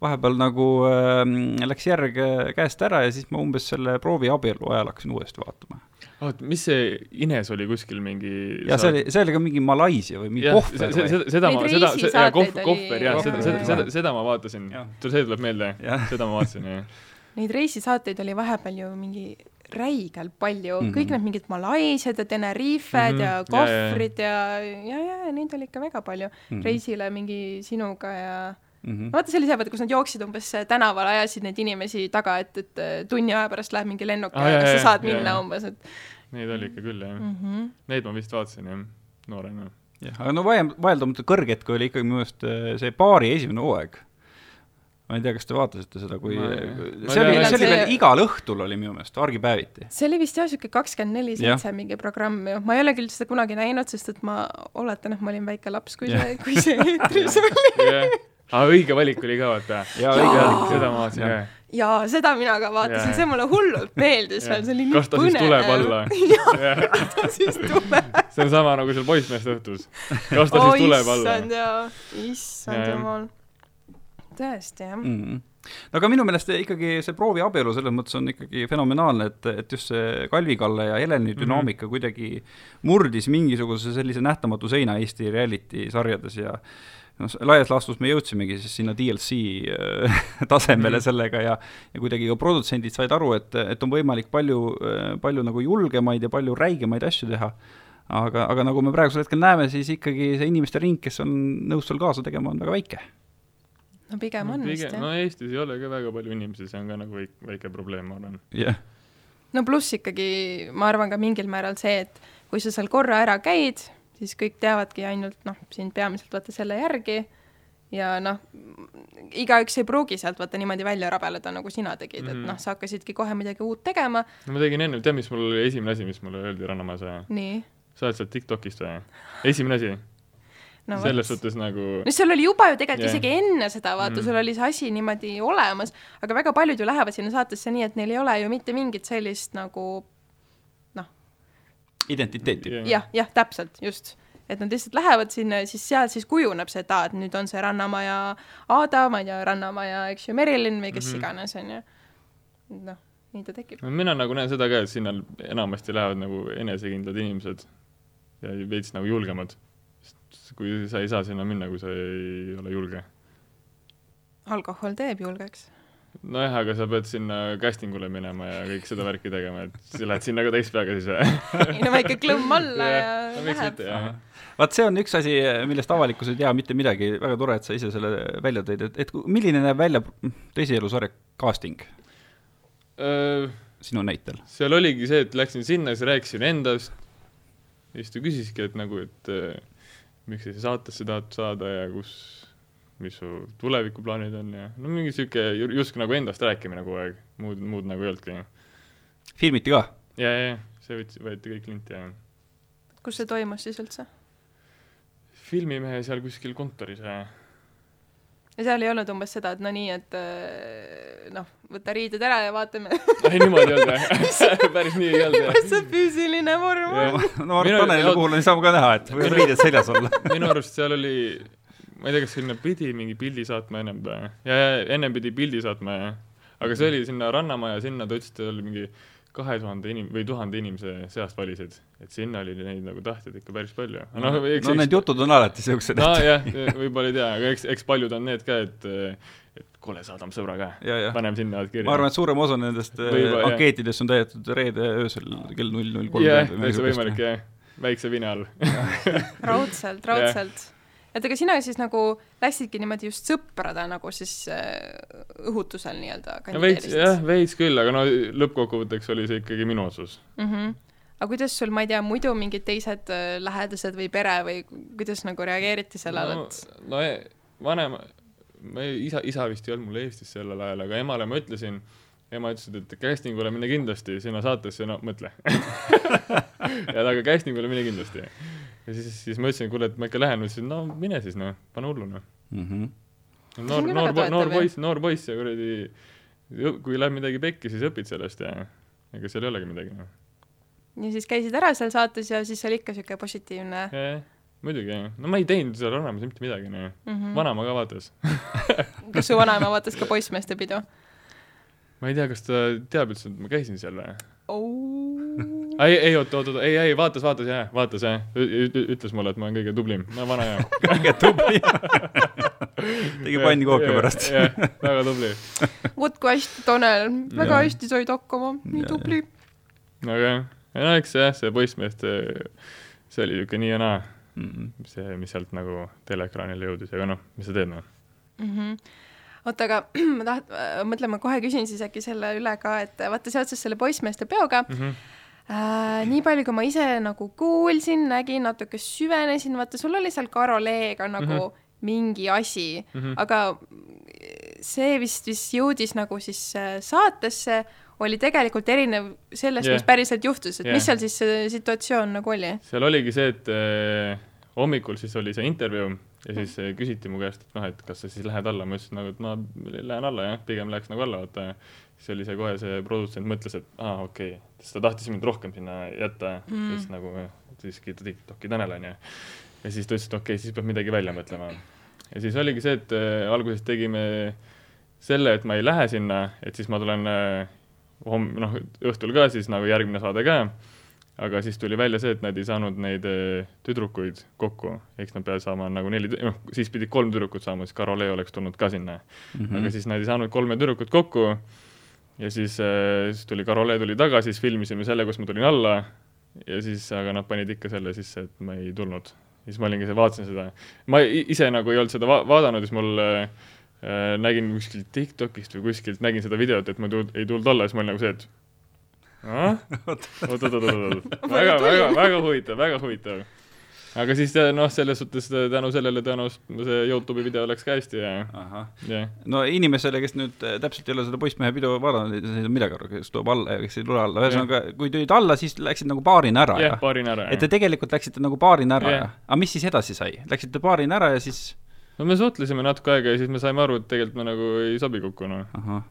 vahepeal nagu äh, läks järg äh, käest ära ja siis ma umbes selle prooviabielu ajal hakkasin uuesti vaatama. oot, mis see Ines oli kuskil mingi ja see oli, see oli ka mingi Malaisia või mingi jah, kohver või? se- seda seda, seda, kohv, oli- kohver jah, seda, seda, Kohver, seda, seda ma vaatasin. See tuleb meelde, seda ma vaatasin, jah. Neid reisisaateid oli vahepeal ju mingi räigelt palju mm, Mhm. -hmm. kõik need mingid Malaisiad ja Tenerifed Mhm. mm -hmm. ja Ja, ja, ja. kohvrid ja, ja, ja, neid oli ikka väga palju mm. Mhm. -hmm. reisile mingi sinuga ja Mhm. vaata sellised vaata, kus nad jooksid umbes tänaval, ajasid neid inimesi taga, et, et äh, tunni aja pärast läheb mingi lennuk Ah, ja kas sa saad jaa, minna jaa. umbes, et Neid oli ikka küll, jah. mm -hmm. Neid ma vist vaatasin, jah, noorena. jah, aga no vaie-, vaieldamatu kõrghetk oli ikkagi minu meelest äh, see baari esimene hooaeg. Ma ei tea, kas te vaatasite seda, kui Ma- see oli, see oli veel igal õhtul oli minu meelest, argipäeviti. see oli vist jah, niisugune kakskümmend neli seitse mingi programm ju, ma ei ole küll seda kunagi näinud, sest et ma oletan, et ma olin väike laps, kui Jah. see, kui see eetris oli. jah, aga õige valik oli ka, vaata. Jaa, õige valik. seda ma vaatasin Jah. ka. jaa, seda mina ka vaatasin see mulle hullult meeldis veel, see oli nii kas ta siis põnev. tuleb alla? kas ta siis tuleb? see on sama nagu seal poissmeeste õhtus. kas ta siis tuleb alla issand? jaa, issand jah. jumal. Tõesti jah mm.. mm.. no aga minu meelest ikkagi see prooviabielu selles mõttes on ikkagi fenomenaalne, et, et just see Kalvi-Kalle ja Heleni Mhm. dünaamika mm -hmm. kuidagi murdis mingisuguse sellise nähtamatu seina Eesti reality sarjades ja noh, laias laastus me jõudsimegi siis sinna DLC äh, tasemele mm. sellega ja ja kuidagi ka produtsendid said aru, et, et on võimalik palju, palju nagu julgemaid ja palju räigemaid asju teha aga, aga nagu me praegusel hetkel näeme, siis ikkagi see inimeste ring, kes on nõus seal kaasa tegema, on väga väike. No pigem on vist pigem, jah no Eestis ei ole ka väga palju inimesi, see on ka nagu väike, väike probleem, ma arvan. jah, no pluss ikkagi ma arvan ka mingil määral see, et kui sa seal korra ära käid, siis kõik teavadki ainult noh, sind peamiselt vaata selle järgi ja noh, igaüks ei pruugi sealt vaata niimoodi välja rabeleda, nagu sina tegid mm, -hmm. Mhm. et noh, sa hakkasidki kohe midagi uut tegema, no ma tegin enne, tead, mis mul oli esimene asi, mis mulle öeldi Rannamajas või? nii, sa oled sealt TikTokist või? esimene asi no selles suhtes nagu no seal oli juba ju tegelikult yeah. isegi enne seda, vaata Mm. sul oli see asi niimoodi olemas, aga väga paljud ju lähevad sinna saatesse nii, et neil ei ole ju mitte mingit sellist nagu identiteeti. jah, jah, täpselt, just. et nad lihtsalt lähevad sinna ja siis sealt siis kujuneb see, et aa, et nüüd on see Rannamaja Aada, ma ei tea, Rannamaja, eks ju, Merilin või kes mm. -hmm. iganes, on ju. noh, nii ta tekib. mina nagu näen seda ka, et sinna enamasti lähevad nagu enesekindlad inimesed ja veits nagu julgemad. Kui sa ei saa sinna minna, kui sa ei ole julge. alkohol teeb julgeks. nojah, aga sa pead sinna casting ule minema ja kõik seda värki tegema, et sa lähed sinna ka täis peaga siis või? ei no väike klõmm alla ja no miks läheb jah. vaat see on üks asi, millest avalikkus ei tea mitte midagi, väga tore, et sa ise selle välja tõid, et, et milline näeb välja tõsielusarja casting sinu näitel? seal oligi see, et läksin sinna, siis rääkisin endast, siis ta küsiski, et nagu, et miks sa saatesse tahad saada ja kus, mis su tulevikuplaanid on ja no mingi sihuke ju- justkui nagu endast rääkimine kogu aeg, muud, muud nagu ei olnudki. filmiti ka? ja, ja, ja see võtsi, võeti kõik linti ja kus see toimus siis üldse? filmimehe seal kuskil kontoris ja ja seal ei olnud umbes seda, et no nii, et äh, noh, võta riided ära ja vaatame, ei niimoodi ei olnud jah, päris nii ei olnud jah. mis see füüsiline vorm on. no Taneli puhul on saama ka näha, et võivad riided seljas olla. minu arust seal oli, ma ei tea, kas sinna pidi mingi pildi saatma ennem või, ja, ja ennem pidi pildi saatma ja, aga see oli sinna Rannamaja, sinna ta ütles, et oli mingi kahe tuhande inim- või tuhande inimese seast valisid, et sinna oli neid nagu tahtjaid ikka päris palju. noh, eks no need jutud on alati siuksed, et nojah, võib-olla ei tea, aga eks, eks paljud on need ka, et et kuule, saadame sõbra ka, paneme sinna kirja. ma arvan, et suurem osa nendest äh, jah. ankeetidest on täidetud reede öösel kell null null jah, kolmkümmend täitsa võimalik. jah, väikse vine all. raudselt, raudselt. Et aga sina siis nagu läksidki niimoodi just sõprade nagu siis äh, õhutusel nii-öelda no veits, jah, veits küll, aga no lõppkokkuvõtteks oli see ikkagi minu otsus. mm. -hmm. aga kuidas sul, ma ei tea, muidu mingid teised äh, lähedased või pere või kuidas nagu reageeriti sellele no, et no e- vanema, ma ei, isa, isa vist ei olnud mul Eestis sellel ajal, aga emale ma ütlesin, ema ütles, et casting ule mine kindlasti, sinna saatesse, no mõtle. ja aga casting ule mine kindlasti. Ja siis, siis ma ütlesin, kuule, et ma ikka lähen, ütlesin, no mine siis noh, pane hullu noh. Mhm. See noor, noor noor poiss, noor poiss ja kuradi, kui läheb midagi pekki, siis õpid sellest ja ega seal ei olegi midagi noh. ja siis käisid ära seal saates ja siis oli ikka siuke positiivne muidugi, no ma ei teinud seal Rannamäes mitte midagi, noh mm -hmm. vanaema ka vaatas kas su vanaema vaatas ka poissmeeste pidu? ma ei tea, kas ta teab üldse, et ma käisin seal või oh.? Ei, ei oota, oota, ei, ei vaatas, vaatas jah, vaatas jah, ütles mulle, et ma olen kõige tublim, no vana hea kõige tublim tegi pannkooke pärast. jah, väga tubli. vot kui hästi, Tanel, väga ja. hästi said hakkama, nii tubli. aga jah, no eks jah, see poissmeeste, see oli niisugune nii ja naa mm. -hmm. see, mis sealt nagu teleekraanile jõudis, aga noh, mis sa teed noh mm. -hmm oota, aga ma taht-, mõtlen, ma kohe küsin siis äkki selle üle ka, et vaata seoses selle poissmeeste peoga mm, -hmm. Äh, nii palju, kui ma ise nagu kuulsin, nägin, natuke süvenesin, vaata, sul oli seal Karoleega nagu mm -hmm mingi asi mm, -hmm. aga see vist, vist jõudis nagu siis äh, saatesse, oli tegelikult erinev sellest yeah., mis päriselt juhtus, et yeah. mis seal siis see situatsioon nagu oli? seal oligi see, et äh, hommikul siis oli see intervjuu ja siis äh, küsiti mu käest, et noh, et kas sa siis lähed alla, ma ütlesin nagu, et ma lähen alla jah, pigem läheks nagu alla, vaata. Siis oli see kohe see produtsent mõtles, et aa ah, okei okay., sest ta tahtis mind rohkem sinna jätta mm., siis nagu siiski TikToki Tanel onju ja siis ta ütles, et okei okay,, siis peab midagi välja mõtlema. ja siis oligi see, et äh, alguses tegime selle, et ma ei lähe sinna, et siis ma tulen äh, homm-, noh, õhtul ka siis nagu järgmine saade ka, aga siis tuli välja see, et nad ei saanud neid äh, tüdrukuid kokku, eks nad peavad saama nagu neli, noh, siis pidid kolm tüdrukut saama, siis Karole oleks tulnud ka sinna mm. -hmm. aga siis nad ei saanud kolme tüdrukut kokku ja siis, siis tuli Karole tuli tagasi, siis filmisime selle, kus ma tulin alla. Ja siis, aga nad panid ikka selle sisse, et ma ei tulnud. Siis ma olingi vaatasin seda. ma ise nagu ei olnud seda va vaadanud, siis mul äh, nägin kuskilt TikTokist või kuskilt, nägin seda videot, et ma ei tulnud alla, siis ma olin nagu see, et oot-oot-oot-oot, väga, väga, väga huvitav, väga huvitav aga siis noh, selles suhtes tänu sellele tõenäoliselt see Youtube'i video läks ka hästi ja yeah. no inimesele, kes nüüd äh, täpselt ei ole seda poissmehe pidu vaadanud, ei saa midagi aru, kes tuleb alla ja kes ei tule alla, ühesõnaga yeah. kui tulid alla, siis läksid nagu baarina ära yeah, ja baarina ära, et te tegelikult läksite nagu baarina ära yeah. aga mis siis edasi sai, läksite baarina ära ja siis no me suhtlesime natuke aega ja siis me saime aru, et tegelikult me nagu ei sobi kokku, noh.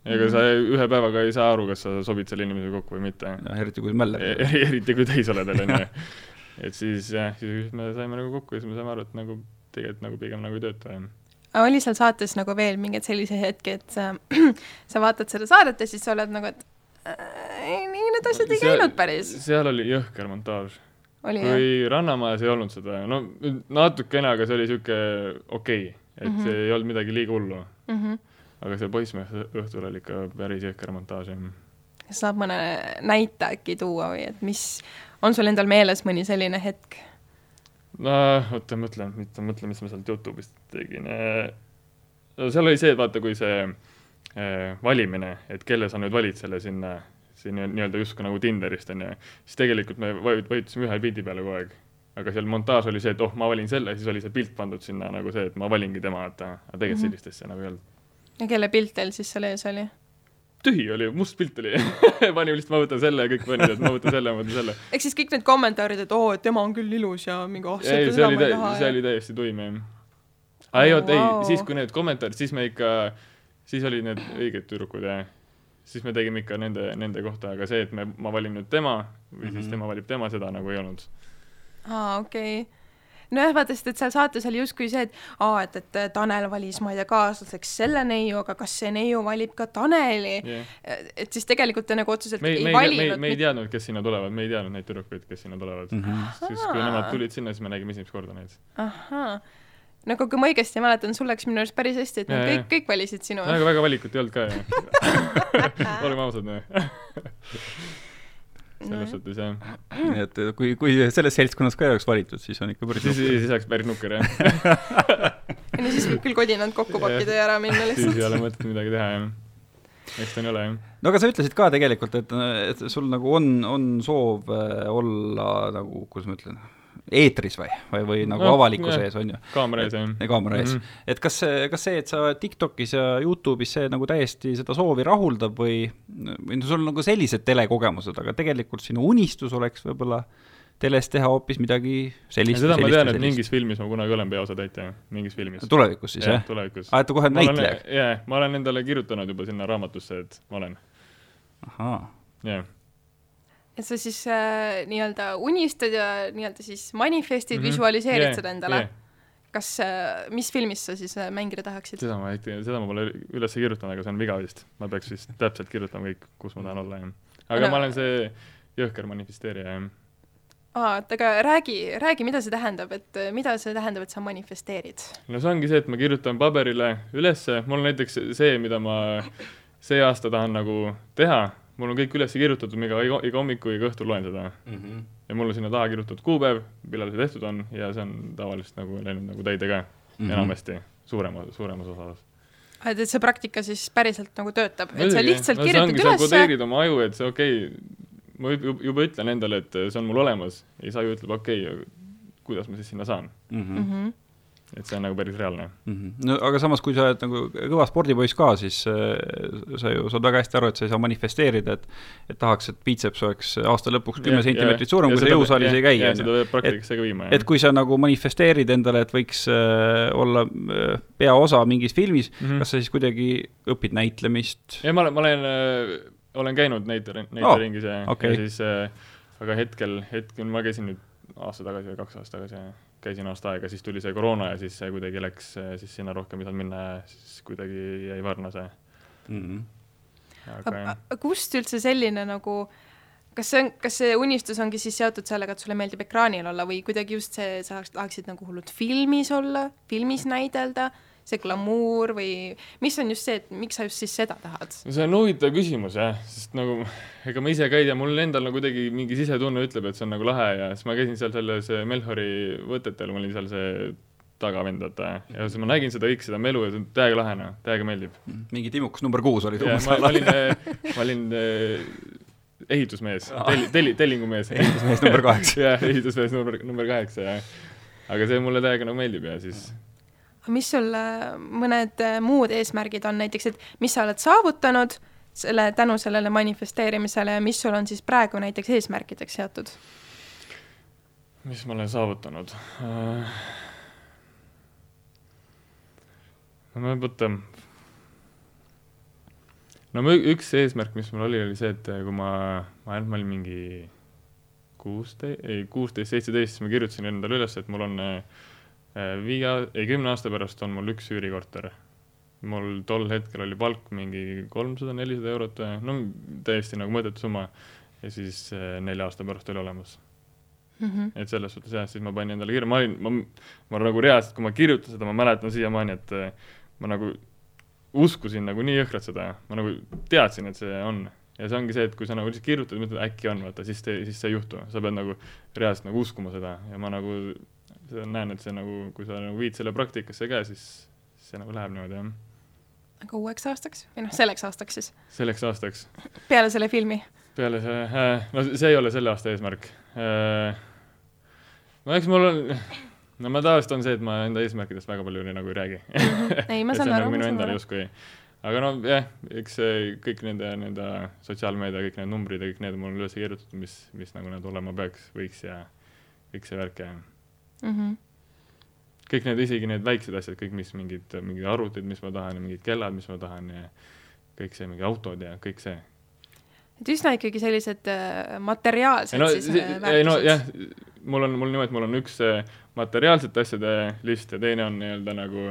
Ega sa ühe päevaga ei saa aru, kas sa sobid selle inimesega kokku või mitte. eriti kui mäller e. eriti kui täis oled onju et siis jah, siis me saime nagu kokku ja siis me saime aru, et nagu tegelikult nagu pigem nagu ei tööta, jah aga oli seal saates nagu veel mingeid selliseid hetki, et sa, sa vaatad seda saadet ja siis sa oled nagu, et äh, nii need asjad ei käinud päris? seal oli jõhker montaaž. kui jah? Rannamajas ei olnud seda, no natukene, aga see oli niisugune okei okay,, et mm -hmm. see ei olnud midagi liiga hullu mm. -hmm. aga seal Poissmehe õhtul oli ikka päris jõhker montaaž, jah. kas saab mõne näite äkki tuua või et mis on sul endal meeles mõni selline hetk? oota, mõtlen, mõtlen, mis ma sealt Youtube'ist tegin. no seal oli see, et vaata, kui see eh, valimine, et kelle sa nüüd valid selle sinna, sinna nii-öelda justkui nagu Tinderist, on ju, siis tegelikult me vajutasime ühe pildi peale kogu aeg. aga seal montaaž oli see, et oh, ma valin selle, siis oli see pilt pandud sinna nagu see, et ma valingi tema, et aga tegelikult mm -hmm. sellist asja nagu ei olnud. ja kelle pilt teil siis seal ees oli? Tühi oli, must pilt oli panime lihtsalt, ma võtan selle ja kõik panid, et ma võtan selle, ma võtan selle. ehk siis kõik need kommentaarid, et oo, et tema on küll ilus ja mingi oh, ei, see oli, see oli täiesti tuim, jah. aa ei, oot, ei, siis kui need kommentaarid, siis me ikka, siis olid need õiged tüdrukud, jah. siis me tegime ikka nende, nende kohta, aga see, et me, ma valin nüüd tema või mm -hmm. siis mhm. tema valib tema, seda nagu ei olnud. aa, okei okay nojah, vaata, sest et seal saates oli justkui see, et aa, et, et Tanel valis, ma ei tea, kaaslaseks selle neiu, aga kas see neiu valib ka Taneli yeah.. et siis tegelikult te nagu otseselt me, ei me, valinud. me, me ei teadnud, kes sinna tulevad, me ei teadnud neid tüdrukuid, kes sinna tulevad mm. -hmm. siis kui nemad tulid sinna, siis me nägime esimest korda neid. ahhaa nagu kui ma õigesti mäletan, sul läks minu arust päris hästi, et nad kõik, kõik valisid sinu. väga, väga valikut ei olnud ka ju olgem ausad, noh selles suhtes jah. nii et kui, kui selles seltskonnas ka ei oleks valitud, siis on ikka päris siis, siis oleks päris nukker, jah ei no siis võib küll kodinad kokku pakkida ja ära minna lihtsalt. siis ei ole mõtet midagi teha, jah. eks ta nii ole, jah. no aga sa ütlesid ka tegelikult, et, et sul nagu on, on soov äh, olla nagu, kuidas ma ütlen eetris või, või, või nagu no, avalikkuse ees, on ju. kaamera ees, jah. kaamera ees mm. -hmm. et kas see, kas see, et sa TikTokis ja Youtube'is, see nagu täiesti seda soovi rahuldab või, või sul on nagu sellised telekogemused, aga tegelikult sinu unistus oleks võib-olla teles teha hoopis midagi sellist. seda ma tean, et mingis filmis ma kunagi olen peaosatäitja, mingis filmis. tulevikus siis, jah? tulevikus. aa, et ta kohe näitleja? jaa, ma olen endale kirjutanud juba sinna raamatusse, et ma olen. ahaa. jah et sa siis äh, nii-öelda unistad ja nii-öelda siis manifestid mm. -hmm. visualiseerid Yeah, seda endale yeah. kas äh,, mis filmis sa siis äh, mängida tahaksid? seda ma ei, seda ma pole üles kirjutanud, aga see on viga vist. ma peaks vist täpselt kirjutama kõik, kus ma tahan olla, jah. aga No- ma olen see jõhker manifesteerija, jah. aa, et aga räägi, räägi, mida see tähendab, et äh, mida see tähendab, et sa manifesteerid? no see ongi see, et ma kirjutan paberile ülesse, mul on näiteks see, mida ma see aasta tahan nagu teha, mul on kõik üles kirjutatud, ma iga, iga, hommiku, iga õhtul loen seda. ja mul on sinna taha kirjutatud kuupäev, millal see tehtud on ja see on tavaliselt nagu läinud nagu täide ka mm -hmm. enamasti, suurema, suuremas osas. et, et see praktika siis päriselt nagu töötab, et sa lihtsalt no, kirjutad ülesse. ülesse kodeerid oma aju, et see okei okay,, ma juba, juba ütlen endale, et see on mul olemas ja siis aju ütleb okei okay,, kuidas ma siis sinna saan. mm. -hmm. Et see on nagu päris reaalne. Mhm. no aga samas, kui sa oled nagu kõva spordipoiss ka, siis äh, sa ju saad väga hästi aru, et sa ei saa manifesteerida, et et tahaks, et biitseps oleks aasta lõpuks kümme sentimeetrit suurem, kui sa jõusaalis ei käi, on seda peab praktikasse ka viima, et kui sa nagu manifesteerid endale, et võiks äh, olla äh, peaosa mingis filmis mm. -hmm. kas sa siis kuidagi õpid näitlemist? ja ma olen, ma olen äh,, olen käinud näite, näiteringis ja okei. ja siis äh, aga hetkel, hetkel ma käisin nüüd aasta tagasi või kaks aastat tagasi, käisin aasta aega, siis tuli see koroona ja siis see kuidagi läks, siis sinna rohkem ei saanud minna ja siis kuidagi jäi varna see, Mm -hmm. aga kust üldse selline nagu kas see on, kas see unistus ongi siis seotud sellega, et sulle meeldib ekraanil olla või kuidagi just see, sa tahaksid nagu hullult filmis olla, filmis näidelda, see glamuur või mis on just see, et miks sa just siis seda tahad? see on huvitav küsimus jah, sest nagu ega ma ise ka ei tea, mul endal nagu kuidagi mingi sisetunne ütleb, et see on nagu lahe ja siis ma käisin seal selles Melhori võtetel, ma olin seal see tagavend, vaata, ja siis ma nägin seda kõik, seda melu ja see on täiega lahe, noh, täiega meeldib. mingi timukas number kuus oli ja ma, ma olin, ma olin äh, ehitusmees, telli-, telli-, tellingumees. ehitusmees number kaheksa. jah, ehitusmees number, number kaheksa, jah. aga see mulle täiega nagu meeldib ja siis mis sul äh, mõned äh, muud eesmärgid on näiteks, et mis sa oled saavutanud selle, tänu sellele manifesteerimisele ja mis sul on siis praegu näiteks eesmärkideks seatud? mis ma olen saavutanud no ma mõtlen, no ma, üks eesmärk, mis mul oli, oli see, et kui ma, ma arvan, et ma olin mingi kuusteist, ei kuusteist, seitseteist, siis ma kirjutasin endale üles, et mul on äh, viie, ei kümne aasta pärast on mul üks üürikorter. mul tol hetkel oli palk mingi kolmsada, nelisada eurot, no täiesti nagu mõttetu summa. ja siis äh, nelja aasta pärast oli olemas Mm -hmm. et selles suhtes jah, siis ma panin endale kirja, ma olin, ma, ma nagu reaalselt, kui ma kirjutasin seda, ma mäletan siiamaani, et äh, ma nagu uskusin nagu nii jõhkralt seda, ma nagu teadsin, et see on. ja see ongi see, et kui sa nagu lihtsalt kirjutad mõtled, äkki on, vaata, siis te, siis see ei juhtu, sa pead nagu reaalselt nagu uskuma seda ja ma nagu seda näen, et see nagu, kui sa nagu viid selle praktikasse ka, siis see nagu läheb niimoodi, jah. aga uueks aastaks või noh, selleks aastaks siis? selleks aastaks. peale selle filmi? peale selle äh,, no see ei ole selle aasta eesmärk äh,. no eks mul on, no ma tavaliselt on see, et ma enda eesmärkidest väga palju nii, nagu ei räägi ei, ma saan on aru. nagu minu endale justkui. aga no jah, eks kõik nende, nende sotsiaalmeedia, kõik need numbrid ja kõik need on mul üles kirjutatud, mis, mis nagu need olema peaks, võiks ja kõik see värk ja mm. -hmm. kõik need, isegi need väiksed asjad, kõik, mis mingid, mingid arvutid, mis ma tahan ja mingid kellad, mis ma tahan ja kõik see, mingi autod ja kõik see. et üsna ikkagi sellised äh, materiaalsed no, siis äh, ei no väärtused. jah, mul on, mul nimelt, mul on üks äh, materiaalsete asjade list ja teine on nii-öelda nagu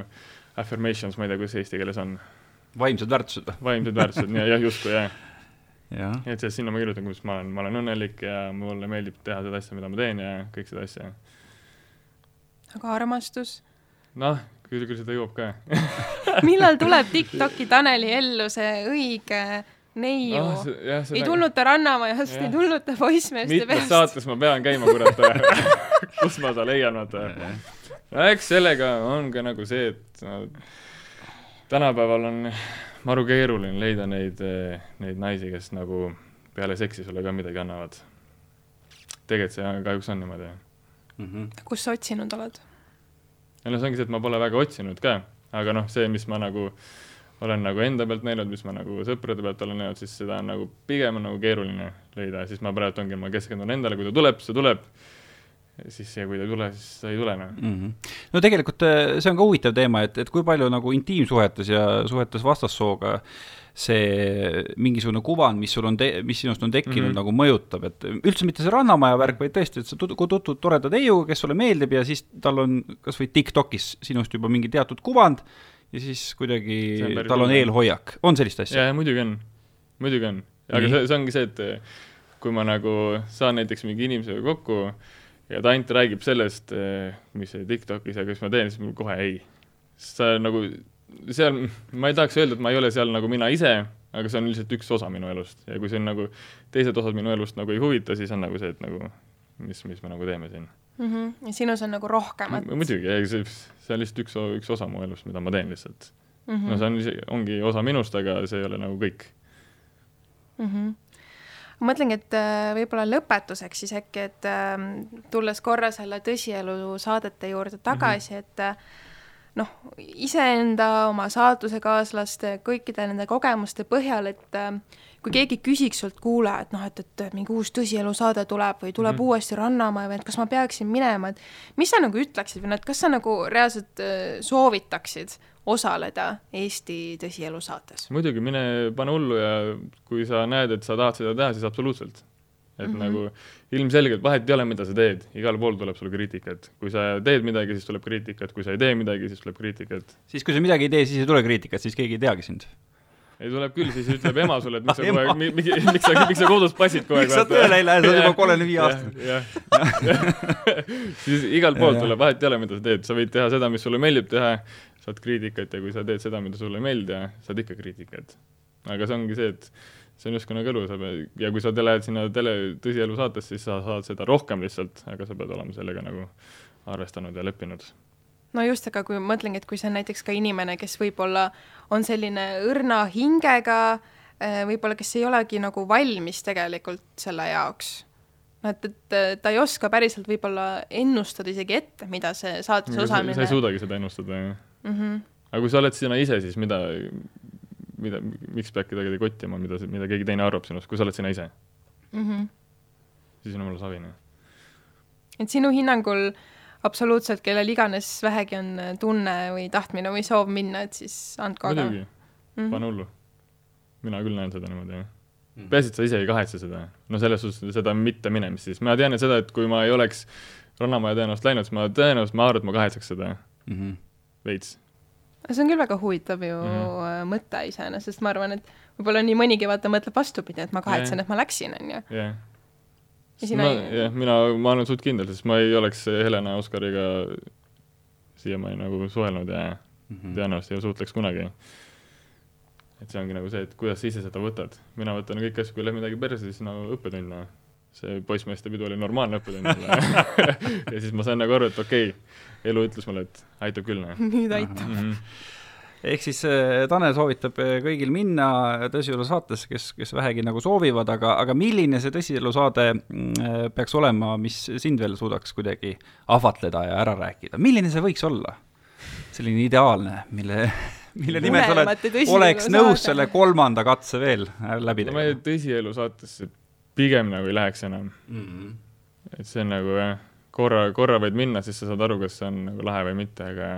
affirmations, ma ei tea, kuidas eesti keeles on, vaimsed väärtused või? vaimsed väärtused, jah, justkui jah. jah. et siis sinna ma kirjutan, kuidas ma olen, ma olen õnnelik ja mulle meeldib teha seda asja, mida ma teen ja kõik seda asja. Aga armastus? noh, küll, küll seda jõuab ka millal tuleb Tiktoki Taneli ellu see õige neiu oh,? ei tulnud ta Rannamajast, ei tulnud ta poissmeeste mitmes peast. saates ma pean käima, kurat kus ma ta leian, vaata. no eks sellega on ka nagu see, et no, tänapäeval on maru keeruline leida neid, neid naisi, kes nagu peale seksi sulle ka midagi annavad. tegelikult see kahjuks on niimoodi. Mhm. kus sa otsinud oled? ja noh, see ongi see, et ma pole väga otsinud ka, aga noh, see, mis ma nagu olen nagu enda pealt näinud, mis ma nagu sõprade pealt olen näinud, siis seda on nagu pigem on nagu keeruline leida ja siis ma praegu ongi, ma keskendun endale, kui ta tuleb, see tuleb. siis see, kui ta ei tule, siis ta ei tule noh mm. -hmm. no tegelikult äh, see on ka huvitav teema, et, et kui palju nagu intiimsuhetes ja suhetes vastassooga see mingisugune kuvand, mis sul on, mis sinust on tekkinud mm, -hmm. nagu mõjutab, et üldse mitte see Rannamaja värk, vaid tõesti, et sa tutvud toreda neiuga, kes sulle meeldib ja siis tal on kas või TikTokis sinust juba mingi teatud kuvand ja siis kuidagi tal on eelhoiak, on sellist asja? jaa, muidugi on, muidugi on. aga Nii. see, see ongi see, et kui ma nagu saan näiteks mingi inimesega kokku ja ta ainult räägib sellest, eh, mis see TikTokis ja kas ma teen, siis mul kohe ei. sa nagu, seal, ma ei tahaks öelda, et ma ei ole seal nagu mina ise, aga see on lihtsalt üks osa minu elust ja kui see on nagu, teised osad minu elust nagu ei huvita, siis on nagu see, et nagu mis, mis me nagu teeme siin mm. -hmm. ja sinus on nagu rohkemat? muidugi, ei see, see on lihtsalt üks, üks osa mu elust, mida ma teen lihtsalt mm. -hmm. no see on, ongi osa minust, aga see ei ole nagu kõik mm. -hmm ma mõtlengi, et äh, võib-olla lõpetuseks siis äkki, et ähm, tulles korra selle tõsielu saadete juurde tagasi mm, -hmm. et äh, noh, iseenda, oma saatusekaaslaste, kõikide nende kogemuste põhjal, et äh, kui keegi küsiks sult, kuule, et noh, et, et mingi uus tõsielusaade tuleb või tuleb mm -hmm. uuesti Rannamäe või et kas ma peaksin minema, et mis sa nagu ütleksid või noh, et kas sa nagu reaalselt soovitaksid osaleda Eesti tõsielu saates? muidugi, mine pane hullu ja kui sa näed, et sa tahad seda teha, siis absoluutselt. Et mm -hmm. nagu ilmselgelt vahet ei ole, mida sa teed, igal pool tuleb sul kriitikat. kui sa teed midagi, siis tuleb kriitikat, kui sa ei tee midagi, siis tuleb kriitikat. siis, kui sa midagi ei tee, siis ei tule kriitikat, siis keegi ei teagi sind ei tuleb küll, siis ütleb ema sulle, et miks sa kogu aeg, miks, miks sa, miks sa kodus passid kogu aeg. miks sa tööle ei lähe, sa oled juba kolmekümne viie aastane. siis igalt poolt tuleb, vahet ei ole, mida sa teed, sa võid teha seda, mis sulle meeldib teha, saad kriitikat ja kui sa teed seda, mida sulle ei meeldi, saad ikka kriitikat. aga see ongi see, et see on justkui nagu elu, sa pead, ja kui sa lähed sinna tele, tõsielu saatesse, siis sa saad seda rohkem lihtsalt, aga sa pead olema sellega nagu arvestanud ja leppinud. no just, aga kui mõtlengi, et kui see on näiteks ka inimene, kes võib-olla on selline õrna hingega, eh, võib-olla kes ei olegi nagu valmis tegelikult selle jaoks noh, et, et ta ei oska päriselt võib-olla ennustada isegi ette, mida see saates osalemine sa ei suudagi seda ennustada, jah mm. -hmm. aga kui sa oled sina ise, siis mida, mida, miks pead kedagi kottima, mida, mida keegi teine arvab sinust, kui sa oled sina ise mm? -hmm. siis on jumala savine. et sinu hinnangul absoluutselt, kellel iganes vähegi on tunne või tahtmine või soov minna, et siis andku aga. muidugi mm -hmm., pane hullu. mina küll näen seda niimoodi, jah mm. peaasi, et sa ise ei kahetse seda. no selles suhtes seda mitte minemist siis, ma tean, seda, et kui ma ei oleks Rannamaja tõenäoliselt läinud, siis ma tõenäoliselt, ma arvan, et ma kahetseks seda mm. -hmm veits. See on küll väga huvitav ju mm -hmm. mõte iseenesest, sest ma arvan, et võib-olla nii mõnigi vaata mõtleb vastupidi, et ma kahetsen yeah., et ma läksin, on ju. jah. mina, ma olen suht kindel, sest ma ei oleks Helena Oskariga siiamaani nagu suhelnud ja mm -hmm. tõenäoliselt ei suhtleks kunagi. et see ongi nagu see, et kuidas sa ise seda võtad. mina võtan kõiki asju, kui läheb midagi perse, siis nagu õppetund, noh see poissmeeste pidu oli normaalne õppetund mulle ja siis ma sain nagu aru, et okei okay,, elu ütles mulle, et aitab küll, noh. nüüd aitab mm. -hmm ehk siis äh, Tanel soovitab äh, kõigil minna tõsielu saatesse, kes, kes vähegi nagu soovivad, aga, aga milline see tõsielu saade mm, äh, peaks olema, mis sind veel suudaks kuidagi ahvatleda ja ära rääkida, milline see võiks olla? selline ideaalne, mille, mille nimel sa oled, oleks nõus selle kolmanda katse veel läbi tegema? ma ei tõsielu saatesse pigem nagu ei läheks enam mm. -hmm. et see on nagu jah, korra, korra võid minna, siis sa saad aru, kas see on nagu lahe või mitte, aga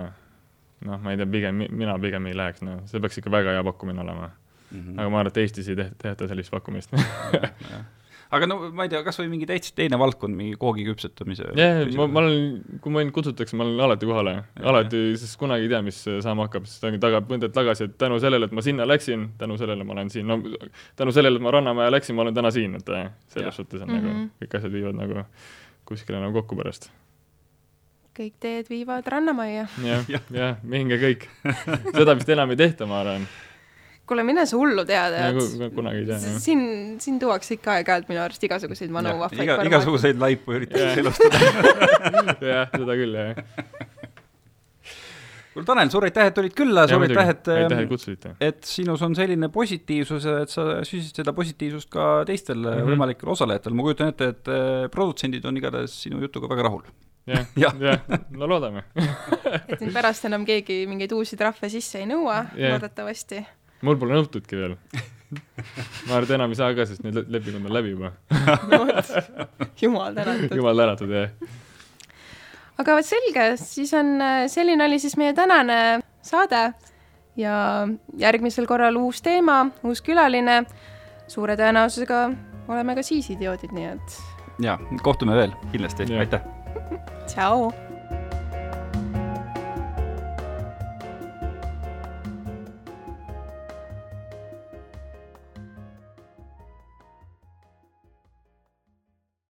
noh, ma ei tea, pigem, mina pigem ei läheks, noh, see peaks ikka väga hea pakkumine olema mm. -hmm. aga ma arvan, et Eestis ei tehta, sellist pakkumist aga no ma ei tea, kas või mingi täitsa teine valdkond, mingi koogi küpsetamise jah, ma, ma olen, kui mind kutsutakse, ma olen alati kohale, alati, sest kunagi ei tea, mis saama hakkab, sest ongi taga, mõtled tagasi, et tänu sellele, et ma sinna läksin, tänu sellele ma olen siin, no tänu sellele, et ma Rannamäe läksin, ma olen täna siin, et eh, selles suhtes on mm -hmm. nagu, mhm. kõik asjad viivad nagu kuskile nagu kokku pärast kõik teed viivad Rannamajja ja,. jah, jah, minge kõik. seda vist enam ei tehta, ma arvan kuule, mine sa hullu tea, tead. kunagi ei tea, siin, siin tuuakse ikka aeg-ajalt minu arust igasuguseid vanu vahvaid iga, igasuguseid laipu üritatakse elustada. jah, seda küll, jah kuule, Tanel, suur aitäh, et tulid külla, suur aitäh, et aitäh, et kutsusite. et sinus on selline positiivsus, et sa süstisid seda positiivsust ka teistel mm -hmm. võimalikel osalejatel, ma kujutan ette, et äh, produtsendid on igatahes sinu jutuga väga rahul. jah, jah, no loodame et nüüd pärast enam keegi mingeid uusi trahve sisse ei nõua yeah., loodetavasti mul pole nõutudki veel ma arvan, et enam ei saa ka, sest need lepingud on läbi juba no vot, jumal tänatud. jumal tänatud, jah. aga vot selge, siis on, selline oli siis meie tänane saade ja järgmisel korral uus teema, uus külaline. suure tõenäosusega oleme ka siis idioodid, nii et. ja kohtume veel kindlasti, aitäh. tšau